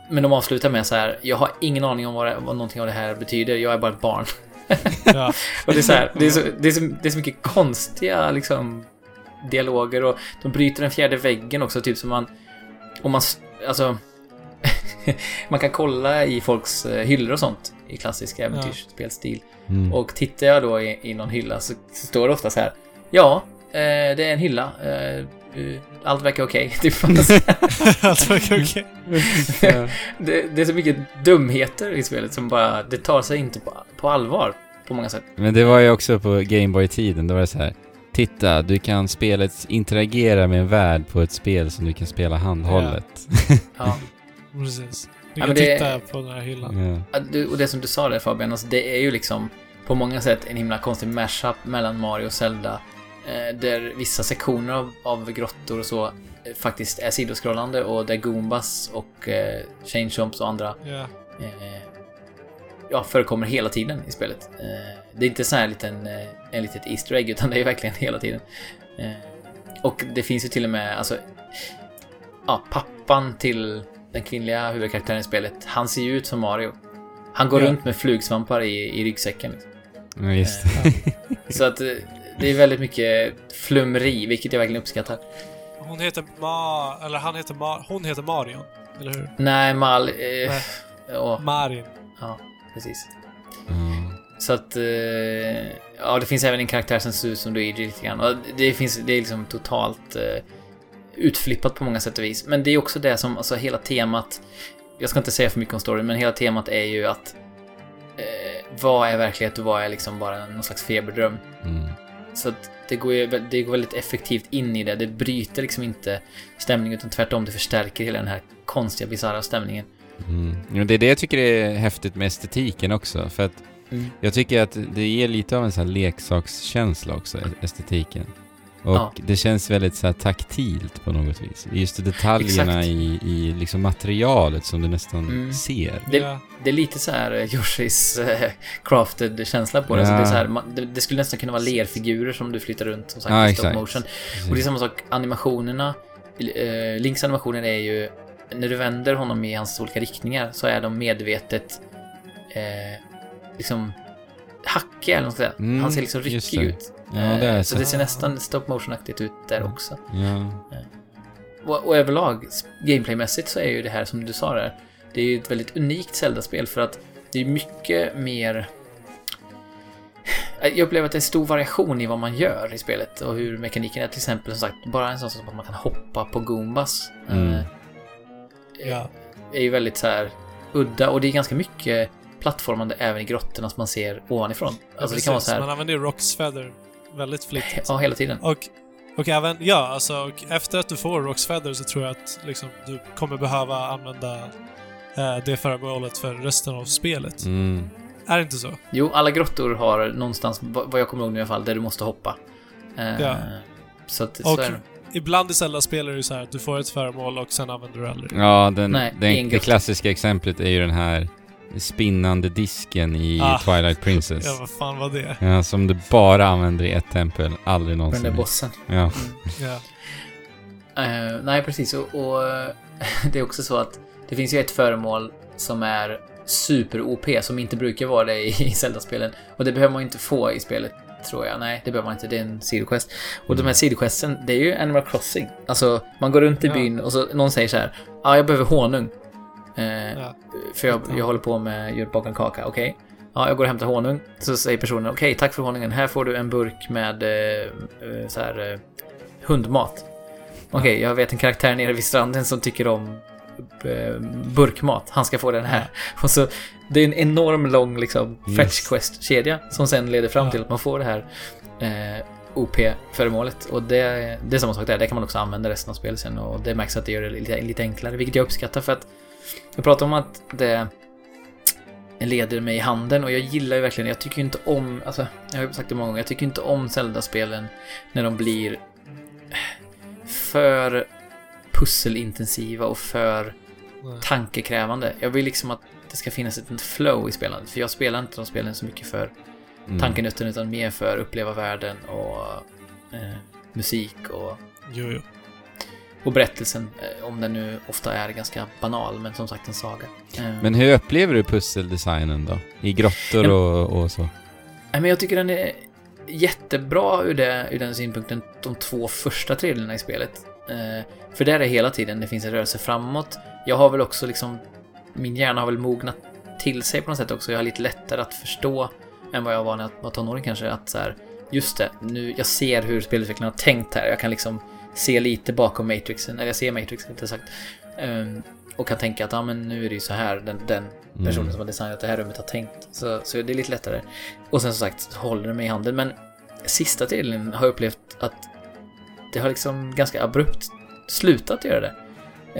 Men de avslutar med så här, jag har ingen aning om vad, det, vad någonting av det här betyder, jag är bara ett barn. [LAUGHS] Ja. Och det är så här, det är så, det är så, det är så mycket konstiga liksom dialoger och de bryter den fjärde väggen också, typ som man... Om man... Alltså... [LAUGHS] man kan kolla i folks eh, hyllor och sånt i klassisk äventyrsspelstil. Mm. Och tittar jag då i, i någon hylla så, så står det ofta så här. Ja, eh, det är en hylla. Eh, eh, allt verkar okej. [LAUGHS] Typ. [LAUGHS] Allt verkar okej. [LAUGHS] det, det är så mycket dumheter i spelet som bara... Det tar sig inte på, på allvar på många sätt. Men det var ju också på Gameboy-tiden, då var det så här. Titta, du kan spelet interagera med en värld på ett spel som du kan spela handhållet. Ja. Precis. Du Ja, kan men det- titta på den här hyllan. Ja. Ja, Och det som du sa där Fabian, alltså det är ju liksom på många sätt en himla konstig mashup mellan Mario och Zelda. Eh, där vissa sektioner av, av grottor och så eh, faktiskt är sidoskrollande och där Goombas och eh, Chain Chomps och andra Ja. eh, ja, förekommer hela tiden i spelet. Eh, det är inte så här en liten, eh, en litet Easter egg utan det är verkligen [LAUGHS] hela tiden. Eh, och det finns ju till och med, alltså, ja, pappan till den kvinnliga huvudkaraktären i spelet, han ser ju ut som Mario. Han går Ja. runt med flugsvampar i, i ryggsäcken. Liksom. Ja, just Eh, Så att eh, det är väldigt mycket flumri, vilket jag verkligen uppskattar. Hon heter Ma... Eller han heter Ma... Hon heter Marion. Eller hur? Nej, Mal... Eh, Nej. [LAUGHS] ja, Marin. ja, precis. Ja. Så att... Eh, ja, det finns även en karaktär som ser ut som Luigi lite grann. Och det finns... Det är liksom totalt eh, utflippat på många sätt och vis. Men det är också det som, alltså hela temat... Jag ska inte säga för mycket om storyn, men hela temat är ju att... Eh, vad är verklighet och vad är liksom bara någon slags feberdröm? Mm. Så att det går det går väldigt effektivt in i det. Det bryter liksom inte stämningen utan tvärtom det förstärker hela den här konstiga, bisarra stämningen. Mm. Men det är det jag tycker är häftigt med estetiken också, för att Mm. jag tycker att det ger lite av en sån här leksakskänsla också, estetiken. Och Ja. det känns väldigt så här taktilt på något vis. Just detaljerna Exakt. i, i liksom materialet som du nästan Mm. ser. Det- Ja. Det är lite så här eh, Yoshis eh, crafted känsla på det. Så det, är så här, man, det. Det skulle nästan kunna vara lerfigurer som du flyttar runt som sagt Ja, i stop motion. Och det är samma sak, animationerna. Eh, Links animationer är ju, när du vänder honom i hans olika riktningar så är de medvetet eh, liksom hackiga eller ska säga. Mm, Han ser liksom ryckig ut. Ja, det är så. så det ser nästan stop motion-aktigt ut där också. Ja. Och, och överlag, gameplaymässigt så är ju det här som du sa där, det är ju ett väldigt unikt Zelda-spel för att det är mycket mer... Jag upplever att det är stor variation i vad man gör i spelet och hur mekaniken är. Till exempel, som sagt, bara en sån sak som att man kan hoppa på Goombas. Mm. eh, Ja. är ju väldigt så här udda och det är ganska mycket plattformande även i grottorna som man ser ovanifrån. Ja, Alltså det kan vara så här, Man använder ju Rocks Feather väldigt flitigt. [LAUGHS] ja, hela tiden. Och, och även, ja, alltså, och efter att du får Rocks Feather så tror jag att liksom, du kommer behöva använda eh, det föremålet för resten av spelet. Mm. Är det inte så? Jo, alla grottor har någonstans, vad jag kommer ihåg nu i alla fall, där du måste hoppa. Eh, Ja. Så att, Och så är det. ibland i Zelda-spel är det så här att du får ett föremål och sen använder du aldrig. Ja, den, Nej, den, en det klassiska exemplet är ju den här spinnande disken i Ah. Twilight [LAUGHS] Princess. Ja, vad fan var det? Ja, som du bara använder i ett tempel, aldrig Den någonsin. där bossen. Ja. Ja. [LAUGHS] Eh, nej, precis. Och, och [LAUGHS] det är också så att det finns ju ett föremål som är super-OP, som inte brukar vara det i, i Zelda-spelen. Och det behöver man ju inte få i spelet, tror jag. Nej, det behöver man inte. Det är en sidoquest. Och de här sidoquesten, det är ju Animal Crossing. Alltså, man går runt i Ja. byn och så någon säger så här. Ja, ah, jag behöver honung. Eh, Ja. För jag, jag håller på med att baka en kaka, okej? Ja, jag går och hämtar honung. Så säger personen, okej, tack för honungen. Här får du en burk med eh, eh, så här, eh, hundmat. Okej, jag vet en karaktär nere vid stranden som tycker om eh, burkmat. Han ska få den här. Och så, det är en enorm lång liksom, fetch quest-kedja som sen leder fram till att man får det här eh, OP-föremålet. Och det, det är samma sak där. Det kan man också använda resten av spelet sen och det märks att det gör det lite, lite enklare, vilket jag uppskattar för att jag pratar om att det leder mig i handen och jag gillar ju verkligen, jag tycker inte om, alltså, jag har ju sagt det många gånger, jag tycker inte om Zelda-spelen när de blir för pusselintensiva och för tankekrävande. Jag vill liksom att det ska finnas ett flow i spelandet, för jag spelar inte de spelen så mycket för Mm. tankenötten utan mer för att uppleva världen och eh, musik och, Jo, jo. Och berättelsen, eh, om den nu ofta är ganska banal, men som sagt en saga. Eh, Men hur upplever du pusseldesignen då? I grottor och, och så? Nej, men jag tycker den är jättebra ur, det, ur den synpunkten, de två första tredjedelarna i spelet. Eh, för där är hela tiden, det finns en rörelse framåt. Jag har väl också liksom, min hjärna har väl mognat till sig på något sätt också. Jag har lite lättare att förstå än vad jag var när jag var tonåring kanske. Att så här, just det, nu, jag ser hur spelutvecklarna har tänkt här. Jag kan liksom se lite bakom Matrixen, eller jag ser Matrix inte sagt. Um, och kan tänka att ja, men nu är det ju så här den, den personen Mm. som har designat det här rummet har tänkt. Så, så det är lite lättare. Och sen som sagt håller det mig i handen. Men sista tiden har jag upplevt att det har liksom ganska abrupt slutat göra det.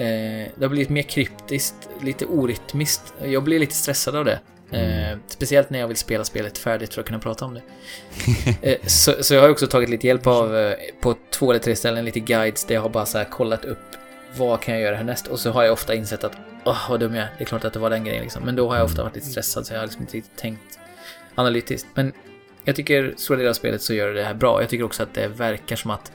Eh, det har blivit mer kryptiskt, lite orytmiskt. Jag blir lite stressad av det. Eh, speciellt när jag vill spela spelet färdigt för att kunna prata om det. [LAUGHS] eh, så, så jag har också tagit lite hjälp av, eh, på två eller tre ställen, lite guides där jag har bara så här kollat upp vad kan jag göra härnäst? Och så har jag ofta insett att åh vad dum jag är, det är klart att det var den grejen liksom. Men då har jag ofta varit lite stressad så jag har liksom inte riktigt tänkt analytiskt. Men jag tycker stora delar av spelet så gör det här bra. Jag tycker också att det verkar som att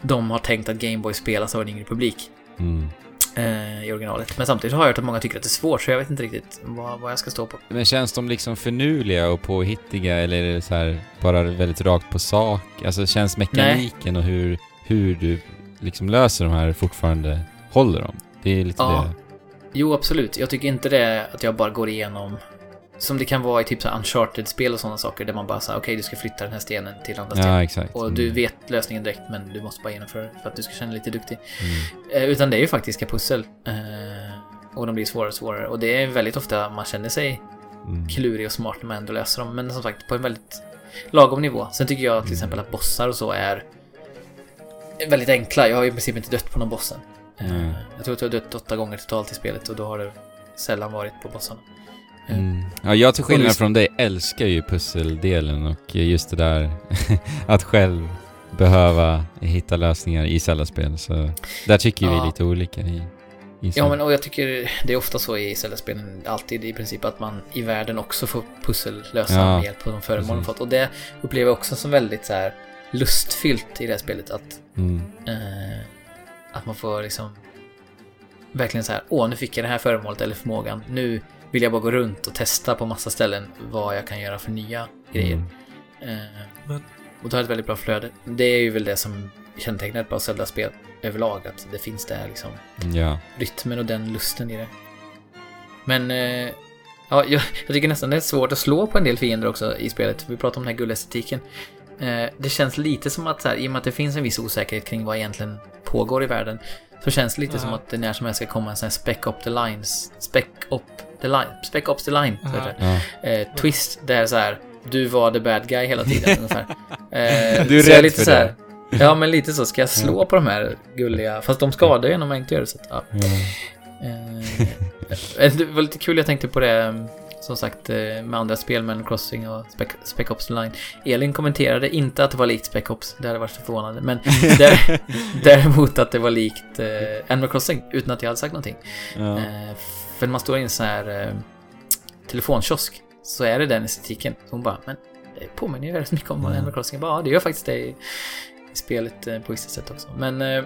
de har tänkt att Gameboy spelas av en yngre publik Mm. Eh, i originalet. Men samtidigt har jag hört att många tycker att det är svårt, så jag vet inte riktigt vad, vad jag ska stå på. Men känns de liksom finurliga och påhittiga eller är det så här bara väldigt rakt på sak? Alltså känns mekaniken och hur, hur du liksom löser de här fortfarande, håller de? Det är lite Ja. det. Jo, absolut. Jag tycker inte det att jag bara går igenom som det kan vara i typ Uncharted-spel och sådana saker där man bara säger okej, du ska flytta den här stenen till andra stenen. Ja, exakt. Och du Mm. vet lösningen direkt, men du måste bara genomföra det för att du ska känna dig lite duktig. Mm. Eh, utan det är ju faktiska pussel. Eh, och de blir svårare och svårare. Och det är väldigt ofta man känner sig Mm. klurig och smart när man ändå löser dem. Men som sagt, på en väldigt lagom nivå. Sen tycker jag till Mm. exempel att bossar och så är väldigt enkla. Jag har i princip inte dött på någon bossen. Nej. Jag tror att jag har dött åtta gånger totalt i spelet och då har det sällan varit på bossarna. Mm. Ja, jag till skillnad från dig älskar ju pusseldelen och just det där [LAUGHS] att själv behöva hitta lösningar i Zelda-spel. Så där tycker vi Ja. lite olika i, i Ja, men och jag tycker det är ofta så i Zelda-spelen, alltid i princip, att man i världen också får pussellösa Ja, med hjälp av de föremål man fått. Och det upplever jag också som väldigt så här lustfyllt i det här spelet. Att, Mm. eh, att man får liksom verkligen så här, åh, nu fick jag det här föremålet eller förmågan. Nu vill jag bara gå runt och testa på massa ställen vad jag kan göra för nya grejer. Mm. Eh, och det har ett väldigt bra flöde. Det är ju väl det som kännetecknar ett bra Zelda-spel överlag, att det finns det här liksom Ja. rytmen och den lusten i det. Men eh, ja, jag, jag tycker nästan det är svårt att slå på en del fiender också i spelet. Vi pratar om den här guldestetiken. Eh, det känns lite som att, så här, i och med att det finns en viss osäkerhet kring vad egentligen pågår i världen, så känns det lite Ja. som att det när som helst ska komma en sån här spec up the lines, spec up the line, spec up the line, så heter det. ja. eh, twist där så här, du var the bad guy hela tiden ungefär. [LAUGHS] Eh, Du är rädd lite för så här, det. Ja, men lite så. Ska jag slå på de här gulliga, fast de skadar ju när man inte gör det. Så att, ja. [LAUGHS] Eh, det var lite kul, jag tänkte på det som sagt eh, med andra spel, Animal Crossing och Spec, Spec Ops Online. Elin kommenterade inte att det var likt Spec Ops, det hade varit förvånande. Men [LAUGHS] där, däremot att det var likt eh, Animal Crossing, utan att jag hade sagt någonting. Ja. Eh, för när man står i en sån här eh, telefonkiosk så är det den estetiken. Så hon bara, men det påminner ju väldigt mycket om Mm. Animal Crossing. Jag bara, ja, det gör faktiskt det i, i spelet eh, på vissa sätt också. Men eh,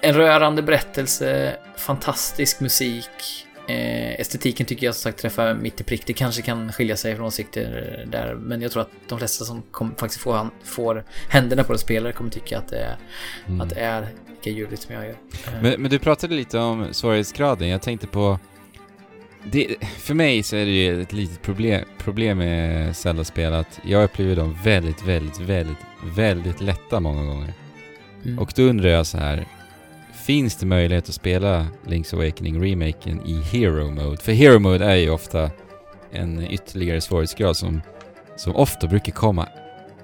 en rörande berättelse, fantastisk musik. Eh, estetiken tycker jag som sagt träffar mitt i prick. Det kanske kan skilja sig från åsikter där, men jag tror att de flesta som kom, faktiskt får, får händerna på det spelare kommer tycka att det är, Mm. att det är lika ljuvligt som jag gör. Eh, Men, men du pratade lite om svårighetsgraden. Jag tänkte på... Det, för mig så är det ju ett litet problem, problem med Zelda-spel att jag upplever dem väldigt, väldigt, väldigt, väldigt lätta många gånger. mm. Och då undrar jag så här. Finns det möjlighet att spela Link's Awakening remaken i Hero Mode? För Hero Mode är ju ofta en ytterligare svårighetsgrad som, som ofta brukar komma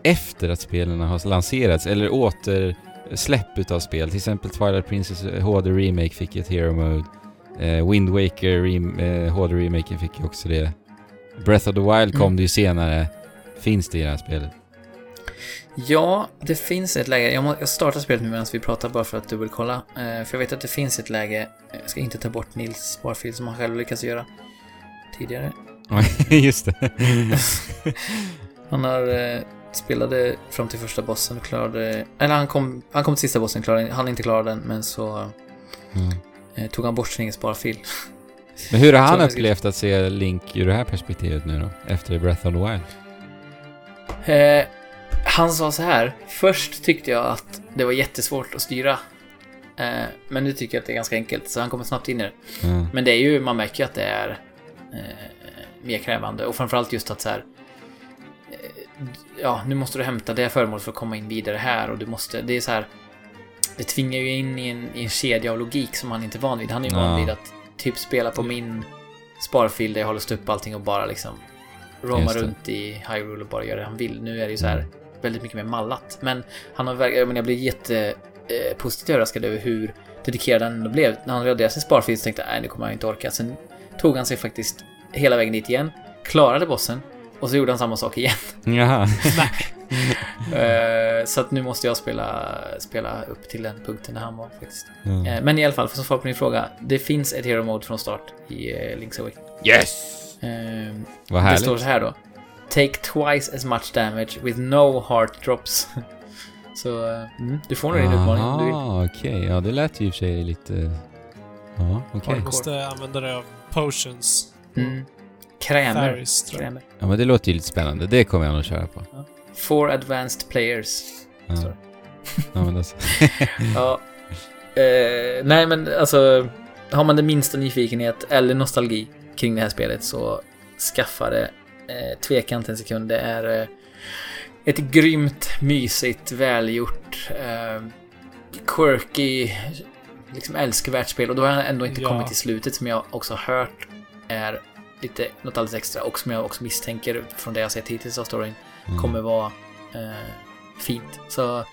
efter att spelen har lanserats eller återsläpp utav spel. Till exempel Twilight Princess HD Remake fick ju ett Hero Mode. Eh, Wind Waker rem, eh, HD Remaken fick ju också det. Breath of the Wild kom Mm. det ju senare. Finns det i det här spelet? Ja, det finns ett läge. Jag, må, jag startar spelet nu medan vi pratar bara för att dubbelkolla. Eh, för jag vet att det finns ett läge. Jag ska inte ta bort Nils sparfil som han själv lyckats göra tidigare. [LAUGHS] Just det. [LAUGHS] Han har eh, spelade fram till första bossen och klarade... Eller han kom, han kom till sista bossen, klarade, han inte klara den, men så Mm. eh, tog han bort sin egen sparfil. Men hur har [LAUGHS] han upplevt att se Link ur det här perspektivet nu då? Efter Breath of the Wild? Eh, han sa så här. Först tyckte jag att det var jättesvårt att styra. Eh, men nu tycker jag att det är ganska enkelt, så han kommer snabbt in i det. Ja. Men det är ju, man märker ju att det är eh, mer krävande och framförallt just att så här. Eh, ja, nu måste du hämta det föremålet för att komma in vidare här och du måste, det är så här. Det tvingar ju in i en, i en kedja av logik som han inte är van vid. Han är ju van vid att typ spela på min sparfil där jag håller upp allting och bara liksom roma runt i Hyrule och bara göra det han vill. Nu är det ju så här väldigt mycket mer mallat. Men han har men jag blir jätte eh, överraskad över hur dedikerad han ändå blev. När han raderade sin sparfil så tänkte jag nej, nu kommer jag inte orka. Sen tog han sig faktiskt hela vägen dit igen, klarade bossen och så gjorde han samma sak igen. [LAUGHS] Jaha. [LAUGHS] Eh, så att nu måste jag spela, spela upp till den punkten där han var faktiskt. Eh, men i alla fall, för att svara på din fråga. Det finns ett Hero Mode från start i eh, Link's Awakening. Yes! Eh, Vad det härligt. står så här då. Take twice as much damage with no heart drops. [LAUGHS] så eh, mm, du får nog din utmaning om du vill. Okej. Ja, det lät ju i och för sig lite... Ja, okej. Du måste använda dig av potions. Mm. Krämer. Fairies. Krämer. Ja, men det låter ju lite spännande. Det kommer jag nog köra på. For advanced players. Ja, Sorry. ja men alltså. [LAUGHS] Ja. Eh, nej, men alltså. Har man den minsta nyfikenhet eller nostalgi kring det här spelet så skaffa det. Eh, tveka inte en sekund. Det är eh, ett grymt, mysigt, välgjort, eh, quirky, liksom älskvärt spel. Och då har jag ändå inte Ja. kommit till slutet som jag också hört är lite något alldeles extra och som jag också misstänker från det jag sett hittills av storyn Mm. kommer vara eh, fint. Så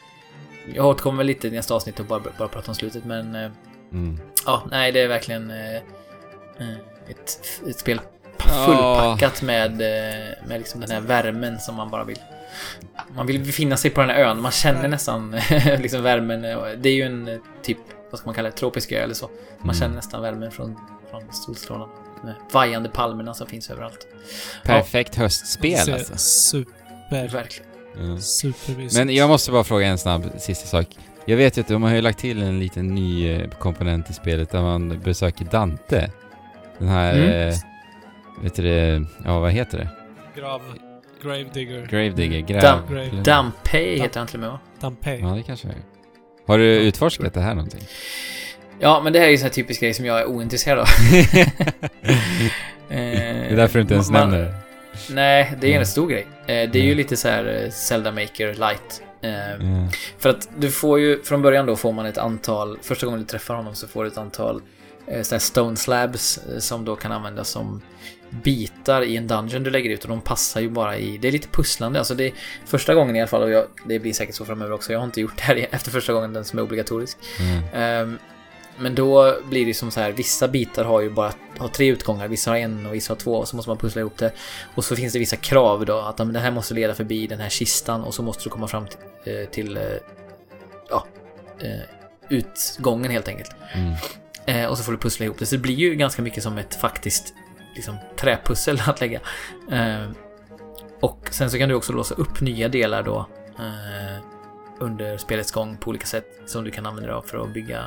jag återkommer väl lite i nästa avsnitt och bara, bara prata om slutet, men eh, Mm. ja, nej, det är verkligen ett, ett spel. Fullpackat med, eh, med liksom den här värmen som man bara vill. Man vill befinna sig på den här ön, man känner nästan [LAUGHS] liksom värmen. Det är ju en eh, typ, vad ska man kalla det, tropisk ö eller så. Man Mm. känner nästan värmen från, från solstrålarna. De här vajande palmerna som finns överallt. Perfekt Det höstspel alltså. Super, Verkligen. Ja. supermysigt. Men jag måste bara fråga en snabb sista sak. Jag vet ju att de har ju lagt till en liten ny eh, komponent i spelet där man besöker Dante. Den här, Mm. eh, vet du det, ja vad heter det? Grav... Gravedigger. Gravedigger, gräv... Dam- Grave- Dampay heter han till och med va? Dampay. Ja, det kanske är. Har du utforskat det här någonting? Ja, men det här är ju en sån här typisk grej som jag är ointresserad av. [LAUGHS] det är därför du inte ens man- nämner det. Nej, det är Mm. en stor grej. Eh, Det är ju Mm. lite så här eh, Zelda Maker light. Eh, Ja. För att du får ju, från början då får man ett antal, första gången du träffar honom så får du ett antal eh, såna här stone slabs eh, som då kan användas som bitar i en dungeon du lägger ut och de passar ju bara i, det är lite pusslande, alltså det är första gången i alla fall och jag, det blir säkert så framöver också, jag har inte gjort det här [LAUGHS] efter första gången, den som är obligatorisk. Ja. Ehm, men då blir det som så här, vissa bitar har ju bara har tre utgångar, vissa har en och vissa har två och så måste man pussla ihop det. Och så finns det vissa krav då, att det här måste leda förbi den här kistan och så måste du komma fram till, eh, till eh, ja, eh, utgången helt enkelt. Mm. Och så får du pussla ihop det. Så det blir ju ganska mycket som ett faktiskt liksom, träpussel att lägga. Eh, och sen så kan du också låsa upp nya delar då eh, under spelets gång på olika sätt som du kan använda dig av för att bygga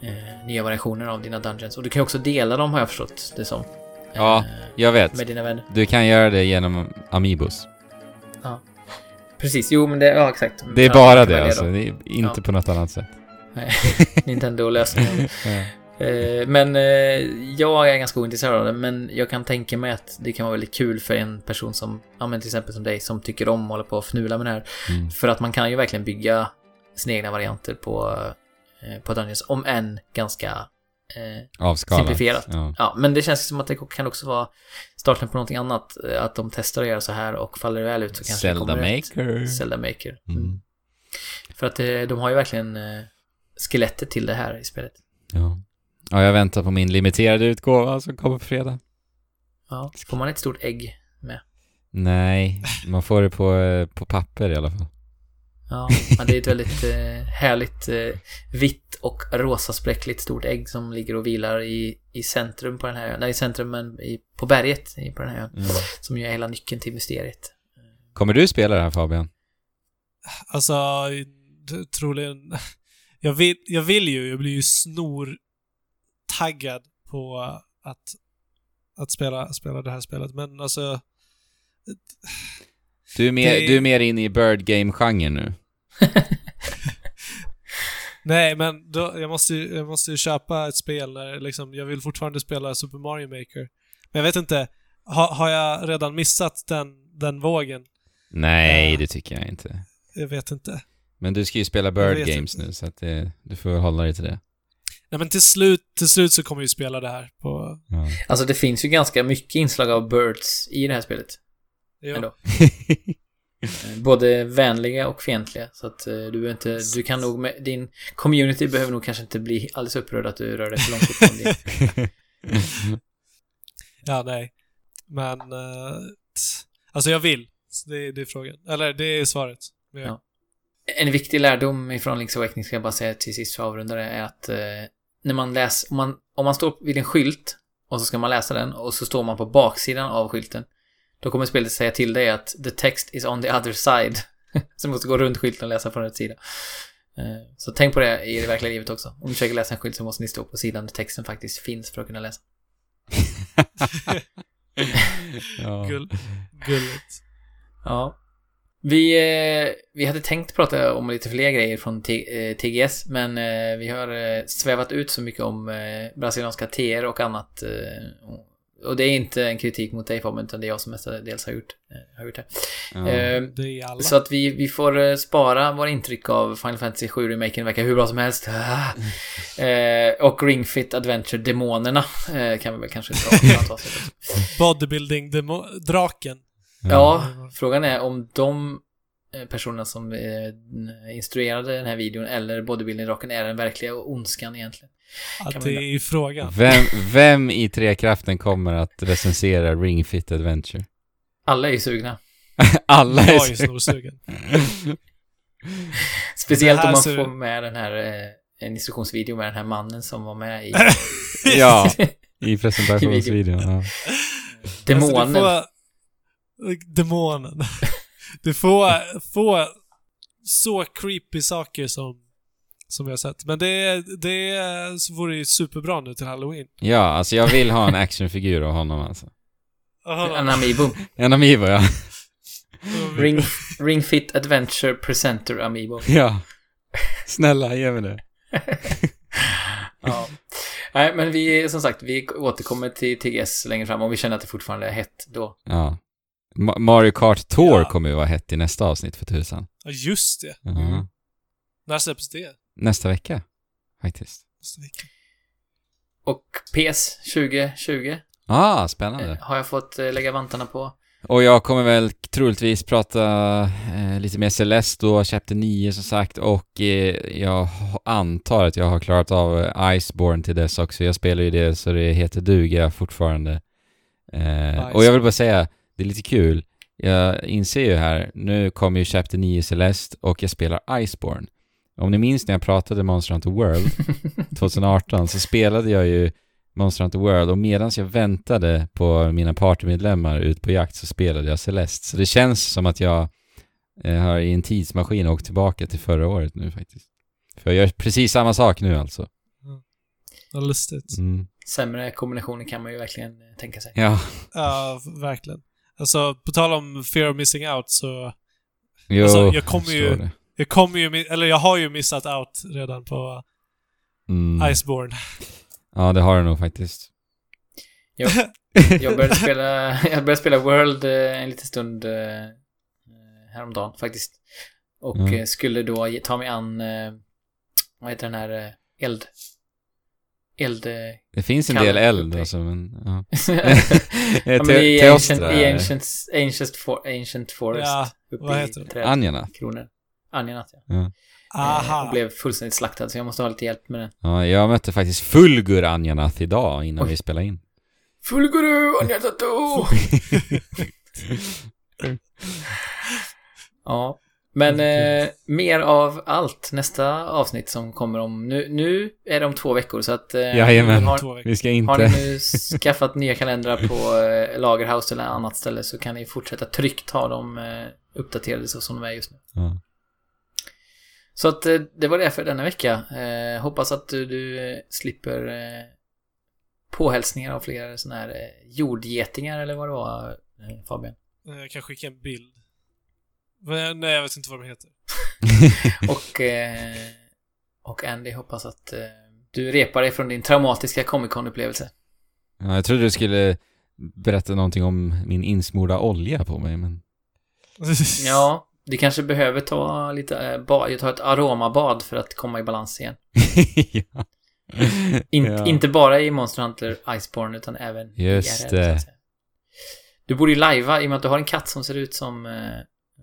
eh, nya variationer av dina dungeons. Och du kan också dela dem har jag förstått det som. Ja, Eh, Jag vet. med dina vänner. Du kan göra det genom Amiibos. Precis, jo men det, ja exakt. Det är Ja, bara kan det alltså. Det är inte Ja. på något annat sätt. [LAUGHS] Nintendo-lösningen. [LAUGHS] Eh, Men eh, jag är ganska ointresserad av det, men jag kan tänka mig att det kan vara väldigt kul för en person som, ja men till exempel som dig, som tycker om att hålla på och fnula med det här. Mm. För att man kan ju verkligen bygga sina egna varianter på, eh, på Dungeons, om än ganska eh, Avskalat. Simplifierat. Ja. Ja, men det känns som att det kan också vara starten på någonting annat. Att de testar att göra så här och faller det väl ut så kanske det Zelda kommer ett Maker. Zelda Maker. Mm. Mm. För att de har ju verkligen skelettet till det här i spelet. Ja. Ja, jag väntar på min limiterade utgåva som kommer på fredag. Ja, får man ett stort ägg med. Nej, man får det på, eh, på papper i alla fall. Ja, men det är ett väldigt eh, härligt eh, vitt och rosa spräckligt stort ägg som ligger och vilar i, i centrum på den här ön. Nej, i centrum men i, på berget i, på den här ön. Mm. Som ju är hela nyckeln till mysteriet. Kommer du spela det här Fabian? Alltså, troligen... Jag vill, jag vill ju, jag blir ju snortaggad på att, att spela, spela det här spelet, men alltså... Du är mer, Det- du är mer inne i bird game-genren nu. [LAUGHS] Nej, men då, jag, måste, ju- jag måste köpa ett spel där liksom, jag vill fortfarande spela Super Mario Maker. Men jag vet inte, ha, har jag redan missat den, den vågen? Nej, Ja. det tycker jag inte. Jag vet inte. Men du ska ju spela bird games inte. nu, så att det, du får hålla dig till det. Nej men till slut, till slut så kommer vi spela det här på... Ja. Alltså det finns ju ganska mycket inslag av birds i det här spelet. Jo. Ändå. [LAUGHS] Eh, Både vänliga och fientliga. Så att eh, du behöver inte, du kan nog med, din community behöver nog kanske inte bli alldeles upprörd att du rör dig för långt bort från din. [LAUGHS] Ja, nej. Men... eh, alltså jag vill. Det, det är frågan. Eller det är svaret. Ja. En viktig lärdom ifrån Link's Awakening ska jag bara säga till sist för att avrunda det är att eh, när man läser, om man, om man står vid en skylt och så ska man läsa den och så står man på baksidan av skylten. Då kommer spelet säga till dig att the text is on the other side. [LAUGHS] så du måste gå runt skylten och läsa från rätt sida. Eh, så tänk på det i det verkliga livet också. Om du försöker läsa en skylt så måste ni stå på sidan där texten faktiskt finns för att kunna läsa. [LAUGHS] ja. gull, gulligt. Ja. Vi, eh, vi hade tänkt prata om lite fler grejer från T- eh, TGS, men eh, vi har svävat ut så mycket om brasilianska TR och annat. Och- det är inte en kritik mot dig Fabian, utan det är jag som mestadels har gjort, har gjort det. Eh, Det så att vi, vi får spara våra intryck av Final Fantasy 7 remaken verkar hur bra som helst. [LAUGHS] Eh, och Ring Fit Adventure Demonerna kan vi väl kanske också. Bodybuilding-draken. Ja, frågan är om de eh, personerna som eh, instruerade den här videon eller bodybuilding-rocken är den verkliga ondskan egentligen. Att Kan det är i frågan. Vem, vem i Trekraften kommer att recensera Ring Fit Adventure? Alla är ju sugna. [LAUGHS] Alla är Jag är så... snorsugen. [LAUGHS] Speciellt om man får med den här eh, en instruktionsvideo med den här mannen som var med i [LAUGHS] Ja, i presentationsvideon. Ja. Demonen. Alltså, demonen. [LAUGHS] Du får, får så creepy saker som, som jag har sett. Men det, det så vore ju superbra nu till Halloween. ja, alltså jag vill ha en actionfigur av honom alltså. En Amiibo. En Amiibo, ja. [LAUGHS] Ring, Ring Fit Adventure Presenter Amiibo. [LAUGHS] Ja. Snälla, ge mig det. Ja. Nej, men vi, som sagt, vi återkommer till TGS längre fram om vi känner att det fortfarande är hett då. Ja. Ma- Mario Kart Tour Ja. kommer ju vara hett i nästa avsnitt för tusan. Ja, just det. Ja. När släpps det? Nästa vecka, faktiskt. Nästa vecka. Och PS 2020 Ah, eh, spännande. har jag fått eh, lägga vantarna på. Och jag kommer väl troligtvis prata eh, lite mer Celeste och Chapter 9 som sagt och eh, jag antar att jag har klarat av eh, Iceborne till dess också. Jag spelar ju det så det heter duga fortfarande. Eh, och jag vill bara säga, det är lite kul. Jag inser ju här, nu kommer ju Chapter 9 Celeste och jag spelar Iceborne. Om ni minns när jag pratade Monster Hunter World [LAUGHS] 2018 så spelade jag ju Monster Hunter World och medan jag väntade på mina partymedlemmar ut på jakt så spelade jag Celeste. Så det känns som att jag eh, har i en tidsmaskin åkt tillbaka till förra året nu faktiskt. För jag gör precis samma sak nu alltså. Vad lustigt. Mm. Sämre kombinationer kan man ju verkligen eh, tänka sig. Ja, Ja, verkligen. Alltså, på tal om fear of missing out så... jo, Alltså, jag kommer ju- det. Jag kommer ju, eller jag har ju missat out redan på Mm. Iceborne. Ja, det har du nog faktiskt. [LAUGHS] Jag började spela, jag började spela World eh, en liten stund eh, häromdagen faktiskt. Och Mm. eh, skulle då ta mig an, eh, vad heter den här, eh, eld... Eld... eh, Det finns en del det eld alltså, men ja. [LAUGHS] ja, [LAUGHS] men i. Ancient, i Ancient, Ancient, for, Ancient Forest. Ja, uppe vad i heter det? träd- Anjana. Kronor. Anjanat, ja. Ja. Eh, Aha. Och blev fullständigt slaktad, så jag måste ha lite hjälp med den. ja, jag mötte faktiskt Fulgur Anjanath idag innan Oj. vi spelade in. Fulguru Anjatato! [LAUGHS] ja. Men eh, mer av allt nästa avsnitt som kommer om... Nu, nu är det om två veckor så att... Eh, Jajamän. har. Vi ska har inte... ni nu skaffat nya kalendrar på eh, Lagerhouse eller annat ställe så kan ni fortsätta tryggt ha dem eh, uppdaterade så som de är just nu. Ja. Så att eh, det var det för denna vecka. Eh, hoppas att du, du eh, slipper eh, påhälsningar av fler sådana här eh, jordgetingar eller vad det var, eh, Fabian. Jag kan skicka en bild. Men, nej, jag vet inte vad de heter. [LAUGHS] Och, eh, och Andy hoppas att eh, du repar dig från din traumatiska Comic Con-upplevelse. Ja, jag trodde du skulle berätta någonting om min insmorda olja på mig, men... [LAUGHS] Ja, du kanske behöver ta lite eh, bad, ta ett aromabad för att komma i balans igen. [LAUGHS] ja. In, Ja. Inte bara i Monster Hunter Iceborne utan även Just IRL, så det. Du borde ju lajva, i och med att du har en katt som ser ut som, eh,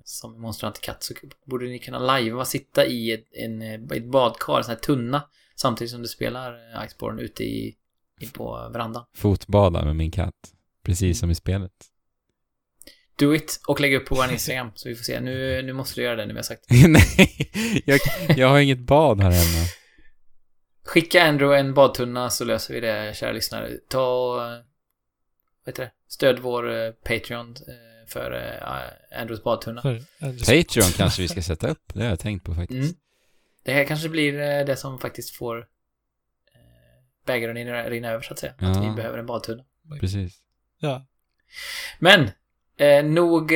som en Monster Hunter-katt, så borde ni kunna lajva, sitta i ett, en, eh, ett badkar, en sån här tunna, samtidigt som du spelar eh, Iceborne ute i, i på verandan. Fotbada med min katt. Precis som i spelet. Do it och lägg upp på vår Instagram, så vi får se. Nu, nu måste du göra det nu vi har sagt. [LAUGHS] Nej, jag, jag har inget bad här hemma. Skicka Andrew en badtunna så löser vi det, kära lyssnare. Ta och, eh, vad heter det, stöd vår Patreon för eh, Andrews badtunna. För Andrews- Patreon kanske vi ska sätta upp. Det har jag tänkt på faktiskt. Mm. Det här kanske blir eh, det som faktiskt får eh, bägaren rinna, rinna över så att säga. Att Ja. vi behöver en badtunna. Precis. Ja. Men, eh, nog,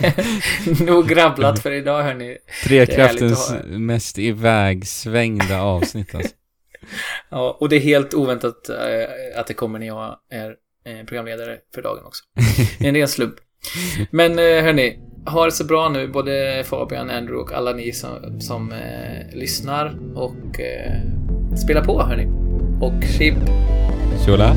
[LAUGHS] nog grabblat för idag hörni. Trekraftens att mest ivägsvängda avsnitt alltså. [LAUGHS] Ja, och det är helt oväntat eh, att det kommer när jag är eh, programledare för dagen också. [LAUGHS] Det är en ren slump. Men eh, hörni, ha det så bra nu både Fabian, Andrew och alla ni som, som eh, lyssnar och eh, spela på hörni. Och chip. Tjola.